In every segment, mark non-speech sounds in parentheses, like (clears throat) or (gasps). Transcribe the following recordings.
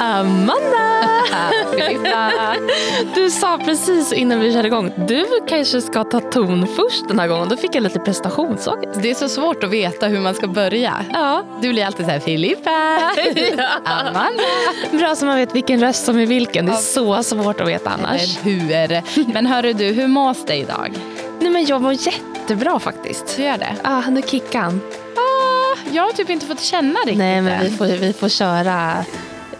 Amanda! (laughs) Du sa precis innan vi körde igång, du kanske ska ta ton först den här gången. Då fick jag lite prestationsångest. Det är så svårt att veta hur man ska börja. Ja. Du blir alltid så här, Filippa, (laughs) Amanda. Bra så man vet vilken röst som är vilken. Det är så svårt att veta annars. Eller hur? Men hörru du, hur mås det idag? Nej, men jag mår jättebra faktiskt. Du gör det? Ah, nu kickar han. Jag har typ inte fått känna riktigt Nej, men vi får, vi får köra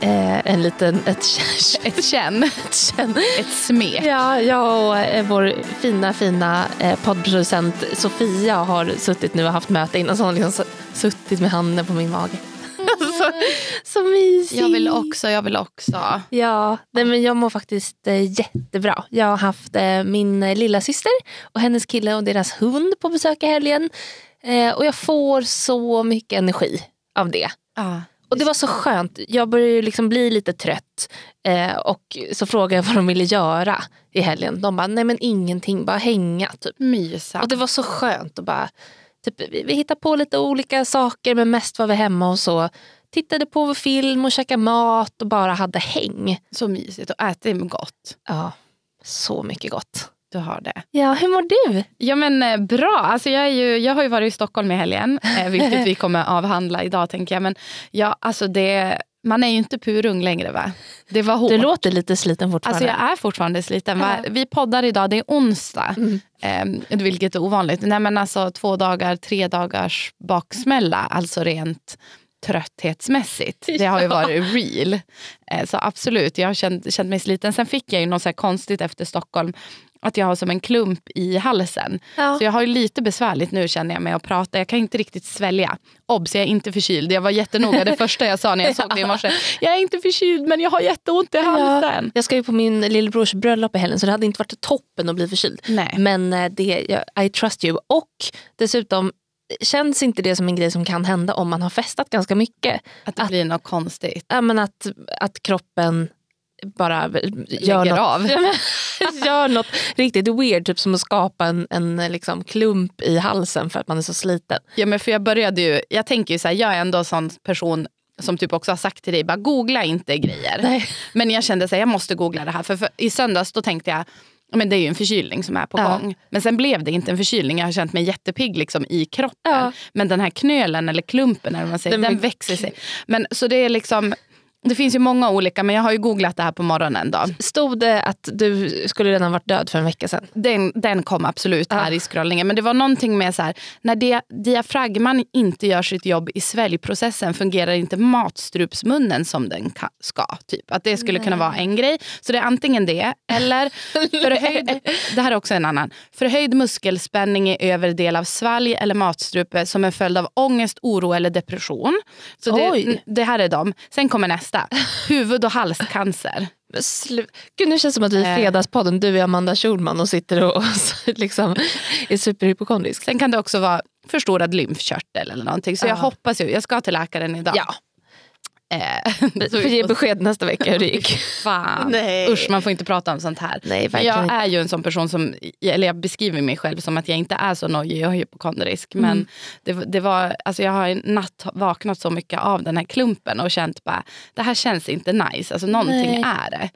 eh, en liten... Ett, (laughs) (laughs) Ett känn, ett känn. ett smek. Ja, jag och eh, vår fina, fina eh, poddproducent Sofia har suttit nu och haft möte innan så har hon liksom s- suttit med handen på min mage. (laughs) så, så mysigt. Jag vill också, jag vill också. Ja, nej, men jag mår faktiskt eh, jättebra. Jag har haft eh, min eh, lilla syster och hennes kille och deras hund på besök i helgen. Eh, och jag får så mycket energi av det. Ja. Och det var så skönt. Jag började liksom bli lite trött. Eh, och så frågade jag vad de ville göra i helgen. De bara, nej men ingenting, bara hänga typ. Mysa. Och det var så skönt att bara, typ, vi, vi hittade på lite olika saker men mest var vi hemma och så. Tittade på film och käkade mat och bara hade häng. Så mysigt och ätit gott. Ja, så mycket gott. Du har det. Ja, hur mår du? Ja men eh, bra. Alltså, jag, är ju, jag har ju varit i Stockholm i helgen, eh, (laughs) vilket vi kommer avhandla idag tänker jag. Men ja, alltså det, man är ju inte purung längre va? Det var hårt. Du låter lite sliten fortfarande. Alltså jag är fortfarande sliten. Va? Vi poddar idag, det är onsdag. Mm. Eh, vilket är ovanligt. Nej, men alltså, två dagar, tre dagars baksmälla. Alltså rent trötthetsmässigt. (laughs) Det har ju varit real. Eh, så absolut, jag har känt, känt mig sliten. Sen fick jag ju något så konstigt efter Stockholm. Att jag har som en klump i halsen. Ja. Så jag har ju lite besvärligt nu känner jag med att prata. Jag kan inte riktigt svälja. Obs, jag är inte förkyld. Jag var jättenoga det (laughs) första jag sa när jag såg det i morse. Jag är inte förkyld men jag har jätteont i halsen. Jag ska ju på min lillebrors bröllop i helgen så det hade inte varit toppen att bli förkyld. Nej. Men eh, det, jag, I trust you. Och dessutom känns inte det som en grej som kan hända om man har festat ganska mycket. Att det blir något konstigt. Ja, men att, att kroppen bara gör Lägger något, av. (laughs) Gör något riktigt weird. Typ som att skapa en, en liksom, klump i halsen för att man är så sliten. Ja, men för jag började ju, jag tänker ju så här, jag är ändå en sån person som typ också har sagt till dig, bara googla inte grejer. Nej. Men jag kände att jag måste googla det här. För, för i söndags då tänkte jag, ja, men det är ju en förkylning som är på Ja. gång. Men sen blev det inte en förkylning, jag har känt mig jättepigg liksom, i kroppen. Ja. Men den här knölen eller klumpen eller man säger, Den den, växer sig. Men, så det är liksom, det finns ju många olika, men jag har ju googlat det här på morgonen. Då. Stod det att du skulle redan varit död för en vecka sedan? Den, den kom absolut här Ja. i scrollningen. Men det var någonting med så här, när dia, diafragman inte gör sitt jobb i sväljprocessen fungerar inte matstrupsmunnen som den ka, ska. Typ. Att det skulle kunna vara en grej. Så det är antingen det eller förhöjd, (laughs) det här är också en annan. Förhöjd muskelspänning i övre del av svalg eller matstrupe som en följd av ångest, oro eller depression. Så det, det här är de. Sen kommer nästa. Huvud och halscancer. Gud, nu känns det som att vi är Eh. Fredagspodden, du är Amanda Schulman och sitter och, och liksom är superhypokondrisk. Sen kan det också vara förstorad lymfkörtel eller någonting. Så jag Ja. hoppas ju, jag ska till läkaren idag. Ja, Eh, vi (laughs) ge besked nästa vecka hur det gick. Fan. Nej. (laughs) Usch, man får inte prata om sånt här. Nej, För verkligen jag är ju en sån person som, eller jag beskriver mig själv som att jag inte är så nojig och hypokondrisk. Men Mm. det, det var, alltså jag har en natt vaknat så mycket av den här klumpen och känt bara, det här känns inte nice. Alltså någonting Nej. är det.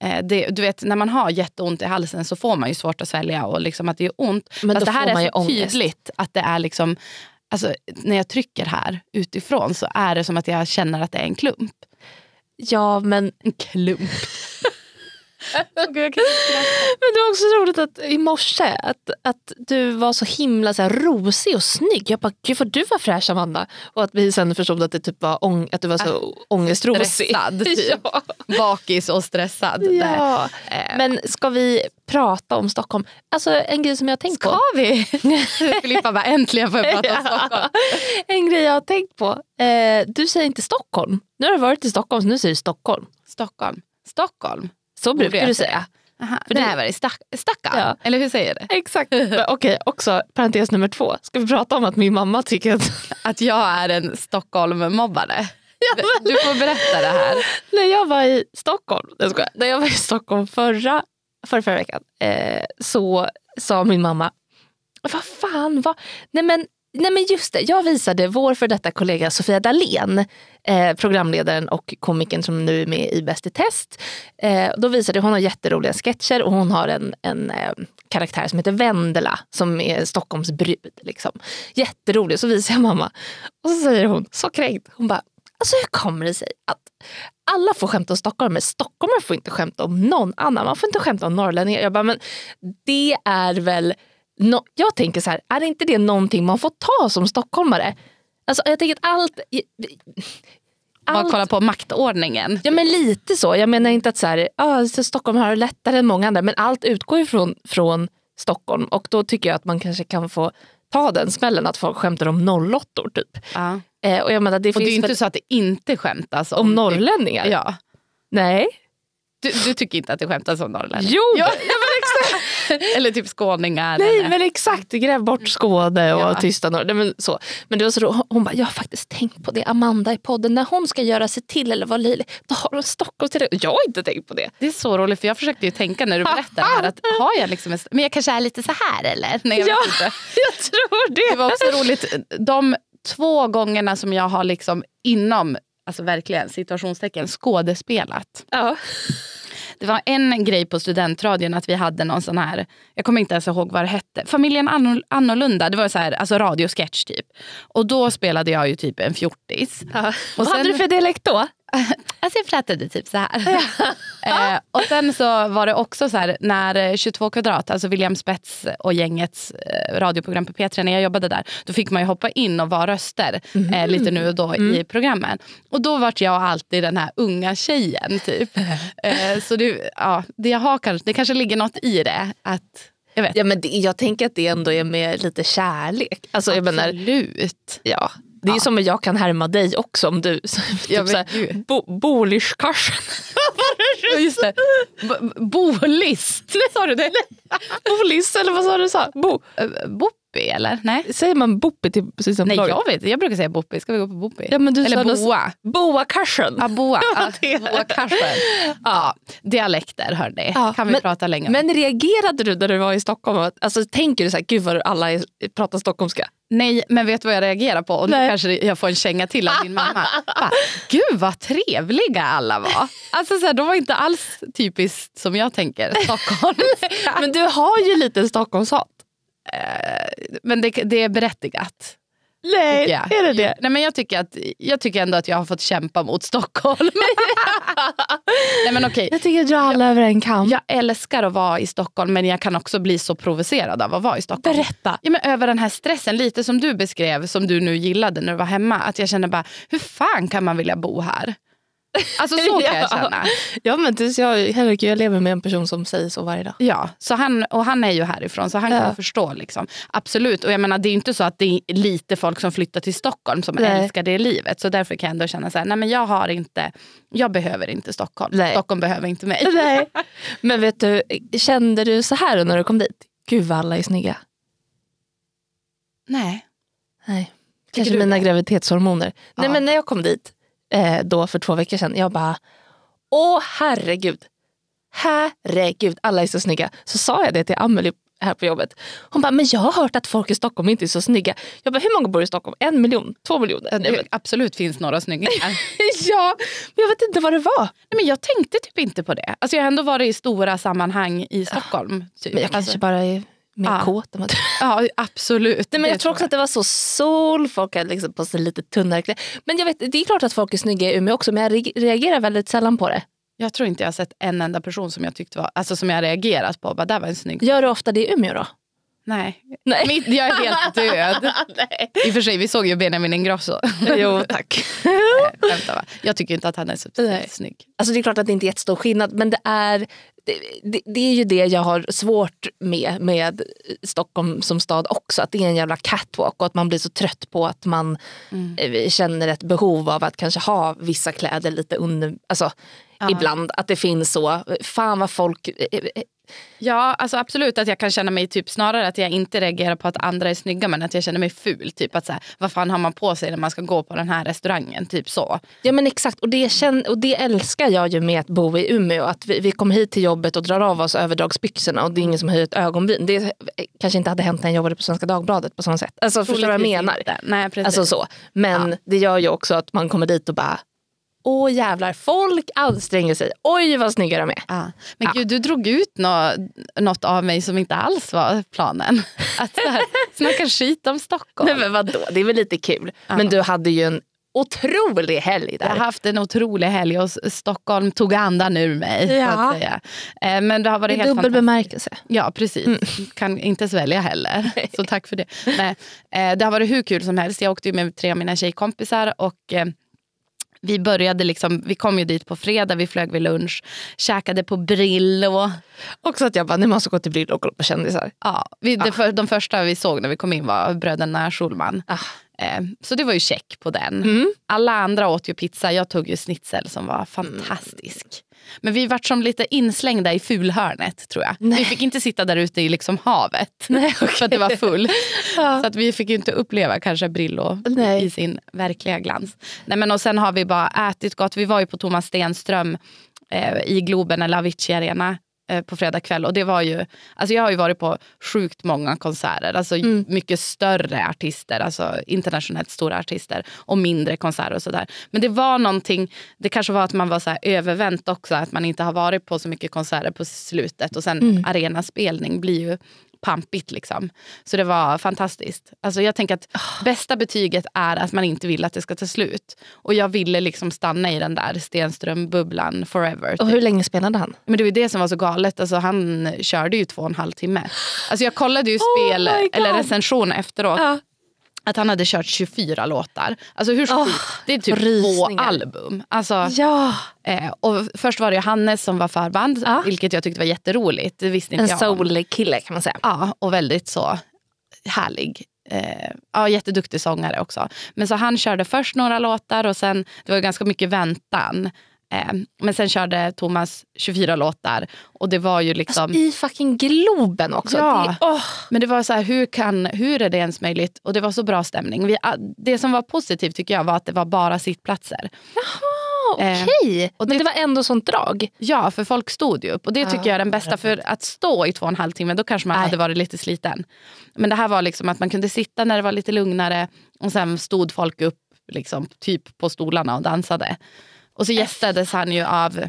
Eh, det. Du vet när man har jätteont i halsen så får man ju svårt att svälja och liksom att det är ont. Men Fast det här är så ångest. tydligt att det är liksom, alltså, när jag trycker här utifrån så är det som att jag känner att det är en klump. Ja, men, En klump. (laughs) men det var också så roligt att i morse att, att du var så himla så här, rosig och snygg. Jag bara, gud vad du var fräsch Amanda. Och att vi sen förstod att, det typ var ång- att du var så ångestrosig. stressad, (laughs) typ. ja. Bakis och stressad. Ja. Eh, Men ska vi prata om Stockholm? Alltså en grej som jag har tänkt på. Ska vi? (laughs) Filippa bara, äntligen får jag prata om Stockholm. En grej jag har tänkt på. Eh, du säger inte Stockholm. Nu har du varit i Stockholm så nu säger du Stockholm. Stockholm. Stockholm. Så brukar du säga. Aha, För det här var det. Stack, stackarn. Ja. Eller hur säger det? Exakt. (laughs) Okej, också parentes nummer två. Ska vi prata om att min mamma tycker att (laughs) Att jag är en Stockholm-mobbare. (laughs) Du får berätta det här. när jag var i Stockholm, jag skojar, när jag var i Stockholm förra, förra, förra veckan eh, så sa min mamma, vad fan, vad? Nej men Nej men just det, jag visade vår för detta kollega Sofia Dalén, eh, programledaren och komikern som nu är med i Bäst i test. Eh, då visade hon har jätteroliga sketcher och hon har en, en eh, karaktär som heter Vendela som är Stockholms brud. Liksom. Jätterolig, så visar jag mamma. Och så säger hon, så kränkt, hon bara, alltså hur kommer det sig att alla får skämta om Stockholm men stockholmare får inte skämta om någon annan. Man får inte skämta om norrlänningar. Jag bara, men det är väl No, jag tänker så här, är inte det någonting man får ta som stockholmare? Alltså, jag tänker att allt... allt Bara kolla på maktordningen. Ja men lite så. Jag menar inte att så här, ah, så Stockholm har det lättare än många andra men allt utgår ju från, från Stockholm och då tycker jag att man kanske kan få ta den smällen att folk skämtar om nollåttor typ. Ja. Eh, och jag menar, det, och det är inte väl... så att det inte skämtas om, om norrlänningar. Ja. Nej. Du, du, tycker inte att det skämtas om norrlänningar? Jo! Ja, (laughs) eller typ skåningar. Nej eller. men exakt, gräv bort Skåne och ja. tysta norr. Men, så. men det var så hon bara, jag har faktiskt tänkt på det. Amanda i podden, när hon ska göra sig till eller vara löjlig, då har hon Stockholm till det. Jag har inte tänkt på det. Det är så roligt för jag försökte ju tänka när du berättade här att har jag liksom en, men jag kanske är lite så här eller? Nej, jag ja, (laughs) jag tror det. Det var också roligt, de två gångerna som jag har liksom inom alltså verkligen situationstecken skådespelat. Ja. Det var en grej på studentradion att vi hade någon sån här, jag kommer inte ens ihåg vad det hette, Familjen Annorlunda, det var så här, alltså radiosketch typ. Och då spelade jag ju typ en fjortis. Ja. Och vad hade du för dialekt då? Alltså (laughs) jag pratade typ så här. (laughs) eh, och sen så var det också så här när 22 kvadrat, alltså William Spets och gängets eh, radioprogram på P3 när jag jobbade där. Då fick man ju hoppa in och vara röster mm. eh, lite nu och då mm. i programmen. Och då vart jag alltid den här unga tjejen typ. (laughs) Eh, så det, ja, det, jag har kanske, det kanske ligger något i det. Att, jag, vet. Ja, men det, jag tänker att det ändå är med lite kärlek. Alltså, Absolut. Jag menar, ja, det är ja. som att jag kan härma dig också om du... Typ bo, Bolischkarsen. (laughs) Just det. Bolist. sa du det? (laughs) Bolist eller vad sa du? Sa? Bo. Eh, Boppi eller? Nej. Säger man Boppi till Nej jag vet Jag brukar säga Boppi. Ska vi gå på Boppi? Ja, men du eller Boa. Boa-karsen. Ja, Boa. (laughs) Ja, boa ja, dialekter hörni. Ja, kan vi men, prata länge om. Men reagerade du när du var i Stockholm? Alltså, tänker du så här, gud vad alla pratar stockholmska? Nej, men vet du vad jag reagerar på? Och nu kanske jag får en känga till av min mamma. (laughs) Bara, Gud vad trevliga alla var. Alltså, så här, de var inte alls typiskt som jag tänker (laughs) Stockholm. men du har ju lite Stockholmshat. Eh, men det, det är berättigat. Nej, är det det? Nej, men jag, tycker att, jag tycker ändå att jag har fått kämpa mot Stockholm. (laughs) Nej, men okay. Jag tycker att dra alla över en kam. Jag älskar att vara i Stockholm men jag kan också bli så provocerad av att vara i Stockholm. Berätta. Ja, men över den här stressen, lite som du beskrev, som du nu gillade när du var hemma. Att jag känner bara, hur fan kan man vilja bo här? Alltså (laughs) så kan jag känna. Ja men tills jag, herregud, jag lever med en person som säger så varje dag. Ja, så han, och han är ju härifrån så han ja. kan förstå. Liksom. Absolut, och jag menar det är inte så att det är lite folk som flyttar till Stockholm som nej. älskar det livet. Så därför kan jag ändå känna så här, nej men jag har inte, jag behöver inte Stockholm. Nej. Stockholm behöver inte mig. Nej. (laughs) Men vet du, kände du så här när du kom dit? Gud vad alla är snygga. Nej. Nej. Kanske mina graviditetshormoner. Ja. Nej men när jag kom dit eh, då för två veckor sedan. Jag bara, åh herregud. Herregud, alla är så snygga. Så sa jag det till Amelie här på jobbet. Hon bara, men jag har hört att folk i Stockholm inte är så snygga. Jag bara, hur många bor i Stockholm? En miljon? Två miljoner? Absolut finns några snygga (laughs) ja, men jag vet inte vad det var. Nej, men jag tänkte typ inte på det. Alltså, jag har ändå varit i stora sammanhang i Stockholm. Typ. Men jag kanske alltså. bara är mer ja. kåt än vad (laughs) Ja, absolut. Nej, men jag tror också att det var så sol, folk hade liksom på sig lite tunnare kläder. Men jag vet, det är klart att folk är snygga i Umeå också men jag reagerar väldigt sällan på det. Jag tror inte jag har sett en enda person som jag tyckte var, alltså som jag reagerat på. Bara, där var en snygg. Gör du ofta det i Umeå då? Nej. Nej. Mitt, jag är helt (laughs) död. Nej. I och för sig, vi såg ju Benjamin Ingrosso. (laughs) jo, tack. jag tycker inte att han är så snygg. Alltså det är klart att det inte är jättestor skillnad men det är, det, det, är ju det jag har svårt med med Stockholm som stad också. Att det är en jävla catwalk och att man blir så trött på att man mm. Eh, känner ett behov av att kanske ha vissa kläder lite under, alltså ja. ibland. Att det finns så, fan vad folk eh, eh, Ja, alltså absolut att jag kan känna mig typ snarare att jag inte reagerar på att andra är snygga men att jag känner mig ful. Typ att så här, vad fan har man på sig när man ska gå på den här restaurangen? Typ så. Ja men exakt och det, känn, och det älskar jag ju med att bo i Umeå. Att vi, vi kommer hit till jobbet och drar av oss överdragsbyxorna och det är ingen som höjer ett ögonbryn. Det kanske inte hade hänt när jag jobbade på Svenska Dagbladet på samma sätt. Alltså förstår du vad jag menar? Inte. Nej, precis. Alltså så. Men Ja. det gör ju också att man kommer dit och bara Åh jävlar, folk anstränger sig. Oj vad snygga de är. Ja. Men gud, du drog ut nå, något av mig som inte alls var planen. (laughs) Att så här, snacka skit om Stockholm. Nej, men vadå, det är väl lite kul. Men du hade ju en otrolig helg Jag har där. haft en otrolig helg och Stockholm tog andan ur mig. Ja. Eh, Men det har varit I helt dubbel bemärkelse. Ja, precis. Kan inte svälja heller. (laughs) Så tack för det. Nej, eh, det har varit hur kul som helst. Jag åkte med tre av mina tjejkompisar och eh, vi började liksom, vi kom ju dit på fredag, vi flög vid lunch, käkade på Brillo. Också att jag bara, ni måste gå till Brillo och kolla på kändisar. Ja, vi, det för, de första vi såg när vi kom in var bröderna Schulman. Ah. Eh, så det var ju check på den. Mm. Alla andra åt ju pizza, jag tog ju schnitzel som var fantastisk. Men vi vart som lite inslängda i fulhörnet tror jag. Nej. Vi fick inte sitta där ute i liksom havet Nej, (laughs) för att det var full. Ja. Så att vi fick inte uppleva kanske Brillo Nej. i sin verkliga glans. Nej, men och sen har vi bara ätit gott. Vi var ju på Thomas Stenström eh, i Globen eller Avicii Arena på fredag kväll. Och det var ju, alltså jag har ju varit på sjukt många konserter. Alltså Mm. mycket större artister, alltså internationellt stora artister. Och mindre konserter och sådär. Men det var någonting, det kanske var att man var så övervänt också. Att man inte har varit på så mycket konserter på slutet. Och sen Mm. arenaspelning blir ju pampigt. Liksom. Så det var fantastiskt. Alltså jag tänker att Ah. bästa betyget är att man inte vill att det ska ta slut. Och jag ville liksom stanna i den där Stenström-bubblan forever. Och hur länge spelade han? Men det var det som var så galet. Alltså, han körde ju två och en halv timme. Alltså, jag kollade ju (gasps) Oh spel, God. eller recension efteråt. Ja. Att han hade kört 24 låtar. Alltså hur sjukt? Det är typ två rysningar. album. Alltså, ja. eh, och först var det Hannes som var förband. Ja. Vilket jag tyckte var jätteroligt. Det visste En inte jag om. soul-kille kan man säga. Ja, och väldigt så härlig. Eh, ja, jätteduktig sångare också. Men så han körde först några låtar och sen, det var ganska mycket väntan. Eh, men sen körde Thomas 24 låtar och det var ju liksom... Alltså, I fucking Globen också. Ja. Det, åh. Men det var så här, hur, kan, hur är det ens möjligt? Och det var så bra stämning. Vi, ah, det som var positivt tycker jag var att det var bara sittplatser. Jaha, Eh, okej. och Men det- var ändå sånt drag. Ja, för folk stod ju upp. Och det tycker Ja, jag är den bästa. För att stå i två och en halv timme, då kanske man Nej. hade varit lite sliten. Men det här var liksom att man kunde sitta när det var lite lugnare. Och sen stod folk upp liksom, typ på stolarna och dansade. Och så gästades han ju av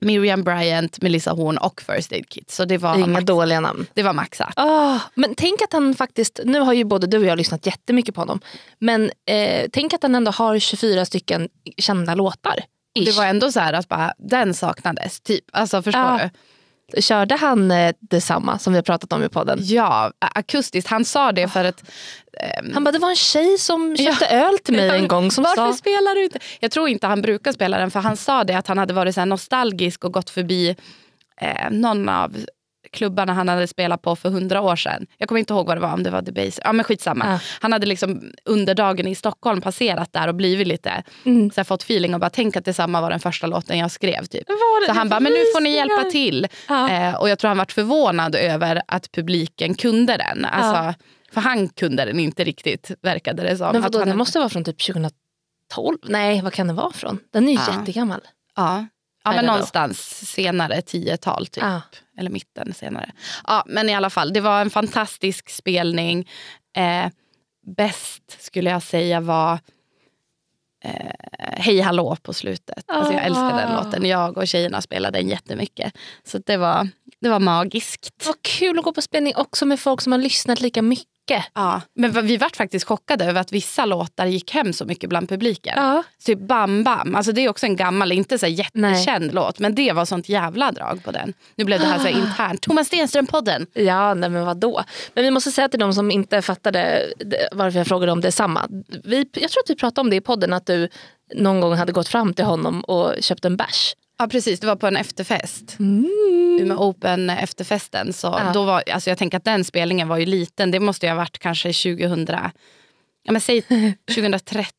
Miriam Bryant, Melissa Horn och First Aid Kit. Så det var, Inga max, dåliga namn. det var maxat. Ah, men tänk att han faktiskt, nu har ju både du och jag lyssnat jättemycket på honom. Men eh, tänk att han ändå har 24 stycken kända låtar. Det Ish. var ändå så här att bara, den saknades. Typ. Alltså, förstår Ja. du? Körde han eh, detsamma som vi har pratat om i podden? Ja, akustiskt. Han sa det för att... Han bara, det var en tjej som köpte öl till mig (laughs) en gång som Varför sa... spelar du inte? Jag tror inte han brukar spela den för han sa det att han hade varit så nostalgisk och gått förbi eh, någon av klubbarna han hade spelat på för hundra år sedan. Jag kommer inte ihåg vad det var, om det var The Base. Ja men skitsamma. Ja. Han hade liksom under dagen i Stockholm passerat där och blivit lite, Mm. så här, fått feeling och bara tänk att detsamma var den första låten jag skrev. Typ. Så han bara, men nu får ni hjälpa till. Ja. Eh, och jag tror han varit förvånad över att publiken kunde den. Alltså, För han kunde den inte riktigt verkade det som. Men vadå, han den måste vara från typ 2012? Nej, vad kan det vara från? Den är ju Ja. jättegammal. Ja, ja men någonstans senare, 10-tal typ. Ja. Eller mitten senare. Ja, men i alla fall, det var en fantastisk spelning. Eh, bäst skulle jag säga var eh, Hej hallå på slutet. Alltså jag älskar den Ah. låten. Jag och tjejerna spelade den jättemycket. Så det var, det var magiskt. Vad kul att gå på spelning också med folk som har lyssnat lika mycket. Ja, men vi vart faktiskt chockade över att vissa låtar gick hem så mycket bland publiken. Ja. Typ Bam Bam, alltså det är också en gammal, inte så jättekänd låt. Men det var sånt jävla drag på den. Nu blev det här så här internt. Thomas Stenström-podden. Ja, nej men vadå? Men vi måste säga till de som inte fattade det- varför jag frågade om detsamma. Vi, jag tror att vi pratade om det i podden, att du någon gång hade gått fram till honom och köpt en bärs. Ja precis, det var på en efterfest. Umeå Open efterfesten. Så Ja. då var, alltså jag tänker att den spelningen var ju liten. Det måste ju ha varit kanske 2000, ja men säg (laughs) 2013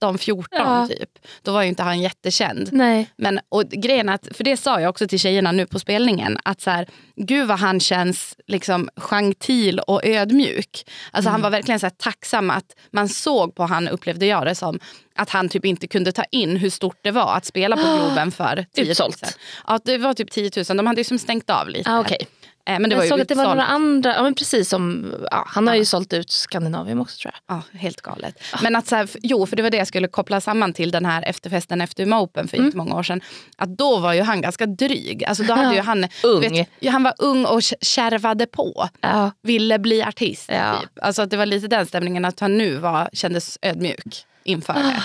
13, 14 Ja. typ. Då var ju inte han jättekänd. Nej. Men, och grejen att, för det sa jag också till tjejerna nu på spelningen, att så här, gud vad han känns liksom gentil och ödmjuk. Alltså Mm. Han var verkligen så här, tacksam att man såg på han, upplevde jag det som, att han typ inte kunde ta in hur stort det var att spela på (gasps) Globen för 10 000. Utsålt. Ja, det var typ 10 000. De hade ju som stängt av lite. Ah, okej. Eh, Men det var Jag såg att det var några andra, ja men precis som, ja, han har ju sålt ut Skandinavium också tror jag. Ja, helt galet. Men att så här, jo, för det var det jag skulle koppla samman till den här efterfesten efter Umeå Open för Mm. många år sedan. Att då var ju han ganska dryg. Alltså då hade ju han, Ung. Vet, ja, han var ung och kärvade på. Ja. Ville bli artist. Ja. Typ. Alltså att det var lite den stämningen att han nu var, kändes ödmjuk inför Ah. det.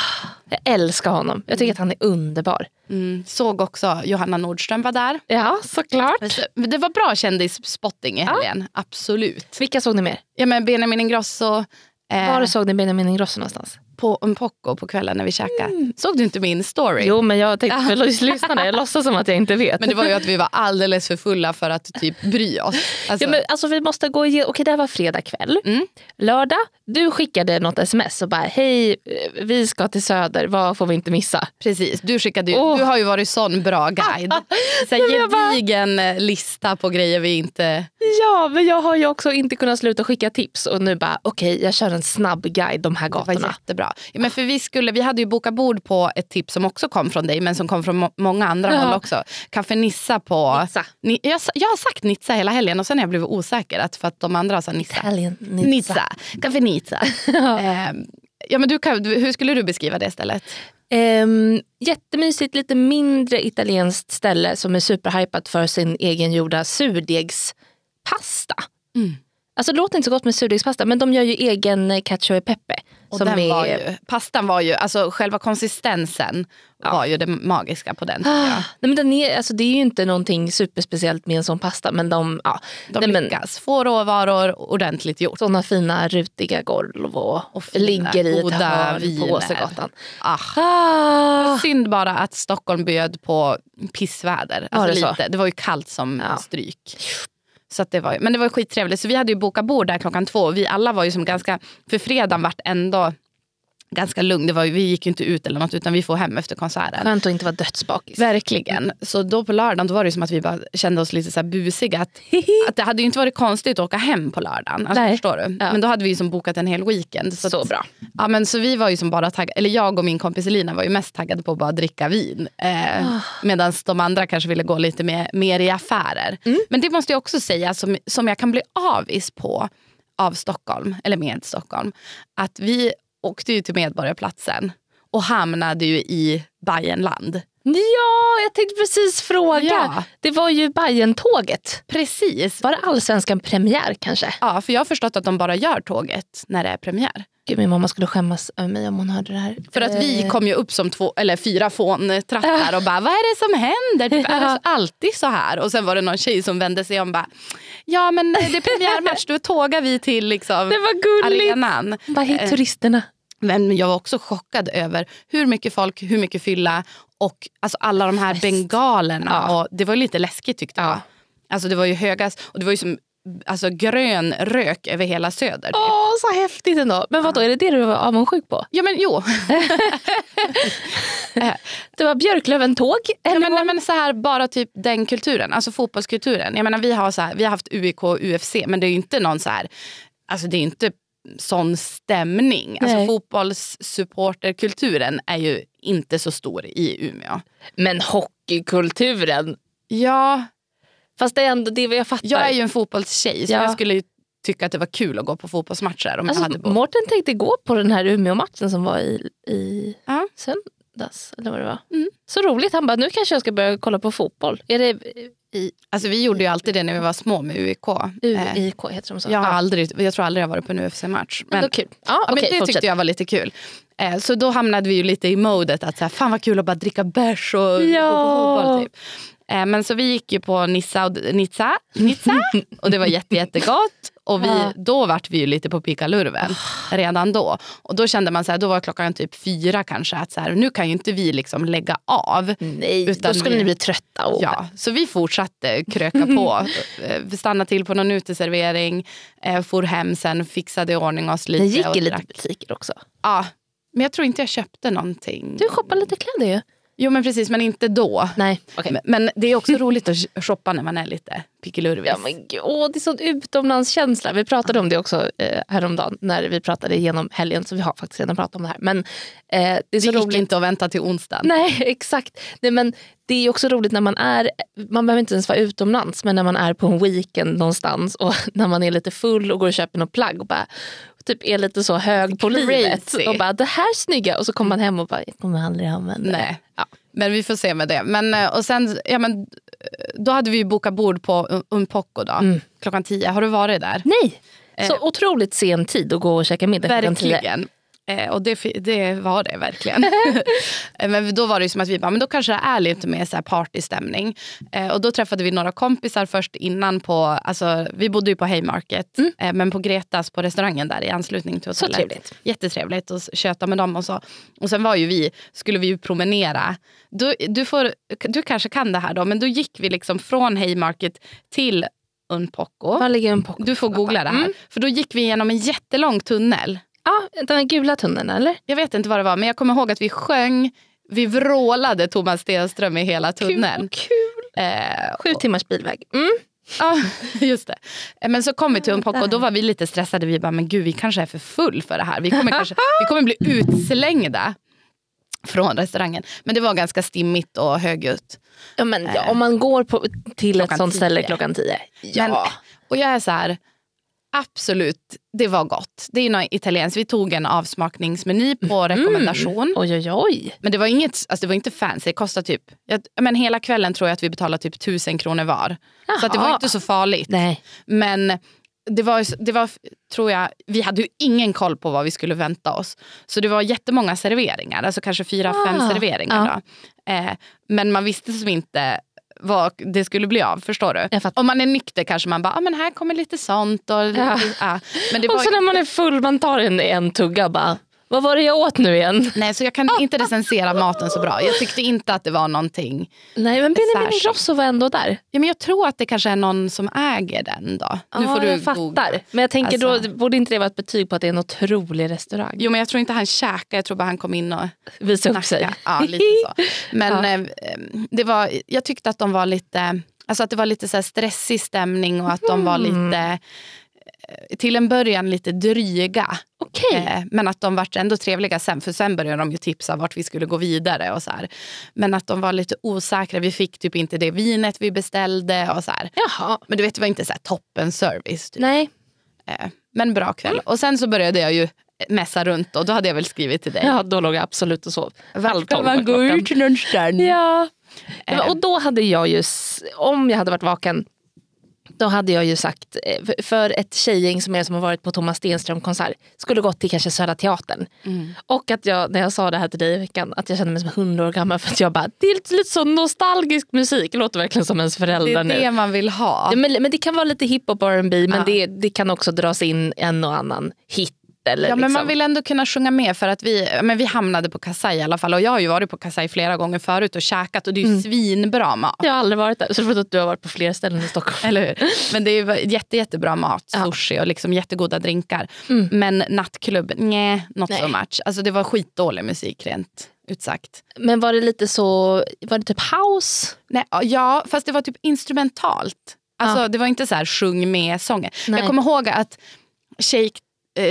Jag älskar honom. Jag tycker att han är underbar. Mm. Såg också Johanna Nordström var där. Ja, såklart. Det var bra kändisspotting i helgen. Absolut. Vilka såg ni mer? Ja, men Benjamin Ingrosso Var såg ni Benjamin Ingrosso någonstans? på Unpoco på kvällen när vi käkade. Såg du inte min story? Jo, men jag tänkte för lyssnarna, jag (laughs) låtsas som att jag inte vet. Men det var ju att vi var alldeles för fulla för att typ bry oss. Alltså, Ja, men alltså, vi måste gå igenom, okej det här var fredag kväll. Mm. Lördag, du skickade något sms och bara hej eh, vi ska till Söder, vad får vi inte missa? Precis, du, skickade ju, Åh. du har ju varit sån bra guide. (laughs) Så bara- gedigen eh, lista på grejer vi inte... Ja men jag har ju också inte kunnat sluta skicka tips och nu bara okej jag kör en snabb guide de här Det var gatorna. jättebra. Ja, men för vi, skulle, vi hade ju bokat bord på ett tips som också kom från dig men som kom från må- många andra Ja. håll också. Café Nissa på... Nizza. Ni, jag, jag har sagt Nizza hela helgen och sen har jag blivit osäker att för att de andra sa Nissa. Italian Nizza. Café Nizza. Ehm, ja, men du kan, du- hur skulle du beskriva det stället? Um, jättemysigt, lite mindre italienskt ställe som är superhypat för sin egengjorda surdegspasta. Mm. Alltså det låter inte så gott med surdegspasta men de gör ju egen eh, cacio e pepe. Och som är, var ju, pastan var ju, alltså själva konsistensen var ju det magiska på den. Ah, (gasps) nej, men den är, alltså det är ju inte någonting superspeciellt med en sån pasta men de, ja, De nej, men, lyckas. Få råvaror ordentligt gjort. såna fina rutiga golv och, Och fina, ligger i ett hörn på Åsegatan. Ah. Ah. Synd bara att Stockholm bjöd på pissväder. Alltså det så? lite. det var ju kallt som Ja. stryk. Så att det var, men det var skittrevligt. Så vi hade ju bokat bord där klockan två. Vi alla var ju som ganska, för fredagen vart ändå ganska lugn. Det var vi gick ju inte ut eller något utan vi får hem efter konserten. Skönt att inte vara dödsbakis. Verkligen. Så då på lördagen då var det som att vi bara kände oss lite så busiga. Att, (laughs) att det hade ju inte varit konstigt att åka hem på lördagen. Alltså, Nej. förstår du? Ja. Men då hade vi ju som bokat en hel weekend. Så, Så bra. Ja, men så vi var ju som bara taggade, eller jag och min kompis Elina var ju mest taggade på att bara dricka vin. Eh, Ah. Medan de andra kanske ville gå lite mer, mer i affärer. Mm. Men det måste jag också säga som, som jag kan bli avis på av Stockholm, eller med Stockholm. Att vi åkte ju till Medborgarplatsen och hamnade ju i Bayernland. Ja, jag tänkte precis fråga. Ja. Det var ju Bajen-tåget. Precis. Var det allsvenskan premiär kanske? Ja, för jag har förstått att de bara gör tåget när det är premiär. Gud, min mamma skulle skämmas över mig om hon hörde det här. För att vi Eh, kom ju upp som två, eller fyra fåntrattar och bara vad är det som händer? Typ, är (laughs) det alltid så här? Och sen var det någon tjej som vände sig om och bara ja men det är premiärmatch, då tågar vi till liksom, (laughs) Det var gulligt. arenan. Bara hej Eh, turisterna. Men jag var också chockad över hur mycket folk, hur mycket fylla och alltså alla de här Fest. bengalerna. Ja. Och det var lite läskigt tyckte jag. Ja. Alltså det var ju högas och det var ju som alltså, grön rök över hela söder. typ. Åh, så häftigt ändå. Men vadå, är det det du var avundsjuk på? Ja men jo. (laughs) (laughs) Det var Björklöven-tåg? Ja, men, nej, men så här, bara typ den kulturen, alltså fotbollskulturen. Jag menar, vi, har så här, vi har haft UIK och UFC men det är ju inte någon så här, alltså det är inte sån stämning. Alltså fotbollssupporterkulturen är ju inte så stor i Umeå. Men hockeykulturen. Ja, Fast det är ändå det jag fattar. jag är ju en fotbollstjej så Ja. jag skulle ju tycka att det var kul att gå på fotbollsmatcher om jag alltså, hade bott. Mårten tänkte gå på den här Umeå-matchen som var i, i Ja. söndags. Eller vad det var. Mm. Så roligt. Han bara, nu kanske jag ska börja kolla på fotboll. Är det i Alltså vi gjorde ju alltid det när vi var små med UIK. Eh, UIK heter de så? jag, har aldrig, jag tror aldrig jag varit på en UFC-match. Men, Men, kul. Ja, Ja, men det fortsätt. tyckte jag var lite kul. Eh, så då hamnade vi ju lite i modet att så här, fan vad kul att bara dricka bärs och Ja. gå på fotboll. Typ. Eh, men så vi gick ju på Nissa och, Nizza, Nizza (laughs) och det var jätte, jättegott. Och vi, Ja. då vart vi ju lite på pickalurven redan då. Och då kände man så här, då var klockan typ fyra kanske, att så här, nu kan ju inte vi liksom lägga av. Nej, Utan då skulle vi- ni bli trötta. Och... Ja, så vi fortsatte kröka på. (laughs) Eh, stannade till på någon uteservering, eh, for hem sen, fixade i ordning oss lite. Ni gick i lite butiker också. Ja, Men jag tror inte jag köpte någonting. Du shoppar lite kläder ju. Jo men precis, men inte då. Nej, okej. Men, men det är också roligt att shoppa när man är lite pickelurvis. Ja, men åh, det är sån utomlandskänsla. Vi pratade om det också eh, häromdagen när vi pratade igenom helgen. Så vi har faktiskt redan pratat om det här. Men, eh, det är så det gick roligt. inte att vänta till onsdagen. Nej, (laughs) exakt. Nej, men det är också roligt när man är, man behöver inte ens vara utomlands, men när man är på en weekend någonstans och (laughs) när man är lite full och går och köper något plagg och bara, typ är lite så hög på Crazy. livet. Och bara, det här är snygga. Och så kommer man hem och bara, jag kommer aldrig använda det. Nej. Ja. Men vi får se med det. Men, eh, och sen, ja, men, eh, då hade vi bokat bord på Unpoco då, Mm. klockan tio. Har du varit där? Nej, så otroligt sen tid att gå och käka middag. Verkligen. Eh, och det, det var det verkligen. (laughs) Men då var det som att vi bara, men då kanske det är lite mer så här partystämning. Eh, och då träffade vi några kompisar först innan på, alltså vi bodde ju på Haymarket, eh, men på Gretas på restaurangen där i anslutning till Så hotellet. trevligt. Jättetrevligt att köta med dem och så. Och sen var ju vi, skulle vi ju promenera. Du, du, får, du kanske kan det här då, men då gick vi liksom från Haymarket till Unpoco. Var ligger en pock? Du får googla det här. Mm. För då gick vi genom en jättelång tunnel. Ja, den gula tunneln eller? Jag vet inte vad det var, men jag kommer ihåg att vi sjöng, vi vrålade Thomas Stenström i hela tunneln. Kul. Eh, Sju timmars bilväg. Mm. ja, (laughs) just det. Eh, Men så kom vi till Unpoco och då var vi lite stressade. Vi bara, men gud vi kanske är för full för det här. Vi kommer, kanske, (laughs) vi kommer bli utslängda från restaurangen. Men det var ganska stimmigt och högljutt. Ja, men, ja, om man går på, till ett sånt ställe tio. klockan tio. Ja. Men, och jag är så här, absolut, det var gott. Det är något italienskt. Vi tog en avsmakningsmeny på rekommendation. Oj, oj, oj. Men det var, inget, alltså det var inte fancy. Det kostade typ, jag, men hela kvällen tror jag att vi betalade typ tusen kronor var. Så att det var Jaha. inte så farligt. Nej. Men det var, det var, tror jag, vi hade ju ingen koll på vad vi skulle vänta oss. Så det var jättemånga serveringar, alltså kanske fyra, fem Ah, serveringar. ja. Då. Eh, men man visste som inte vad det skulle bli av. Förstår du? Om man är nykter kanske man bara, ah, men här kommer lite sånt. Och, Ja. ja. Men det Och var, så när man är full, man tar en, en tugga bara, vad var det jag åt nu igen? nej, så jag kan inte recensera maten så bra. Jag tyckte inte att det var någonting Nej men Benjamin Särskilt. Ingrosso var ändå där. Ja, men jag tror att det kanske är någon som äger den då. Nu får du jag fattar. googla. Men jag tänker Alltså. då borde inte det vara ett betyg på att det är en otrolig restaurang? Jo men jag tror inte han käkade, jag tror bara han kom in och Visa upp sig. Ja, lite så. Men Ja. eh, det var, jag tyckte att de var lite, alltså att det var lite så här stressig stämning och att de var Mm. lite, till en början lite dryga. Okej. Eh, men att de var ändå trevliga sen, för sen började de ju tipsa vart vi skulle gå vidare. och så här. Men att de var lite osäkra, vi fick typ inte det vinet vi beställde. och så här. Jaha. Men du vet, det var inte så toppen service. Typ. Nej. Eh, Men bra kväll. Och sen så började jag ju mässa runt och då hade jag väl skrivit till dig. Ja, då låg jag absolut och sov. Var man gå ut någonstans? Ja. Eh. Och då hade jag ju, om jag hade varit vaken, då hade jag ju sagt, eh, för- ett tjejgäng som är som har varit på Thomas Stenström konsert, skulle gått till kanske Södra Teatern. Och att jag, när jag sa det här till dig i veckan, att jag kände mig som 100 år gammal för att jag bara, det är lite, så nostalgisk musik, det låter verkligen som ens Det föräldrar är nu. det man vill ha. Ja, men, men det kan vara lite hiphop och R&B men Ja. det, det kan också dras in en och annan hit. Eller Ja, men liksom. man vill ändå kunna sjunga med för att vi, men vi hamnade på Kasai i alla fall. Och jag har ju varit på Kasai flera gånger förut och käkat och det är ju svinbra mat. Jag har aldrig varit där, så det är för att du har varit på fler ställen i Stockholm. Eller hur? Men det är jätte, jättebra mat, sushi och liksom jättegoda drinkar. Mm. Men nattklubb, nej, not Nej. so much. Alltså det var skitdålig musik rent ut sagt. Men var det lite så, var det typ house? Nej, ja, fast det var typ instrumentalt. Alltså, Ja. Det var inte så här sjung med sånger. Nej. Jag kommer ihåg att Shake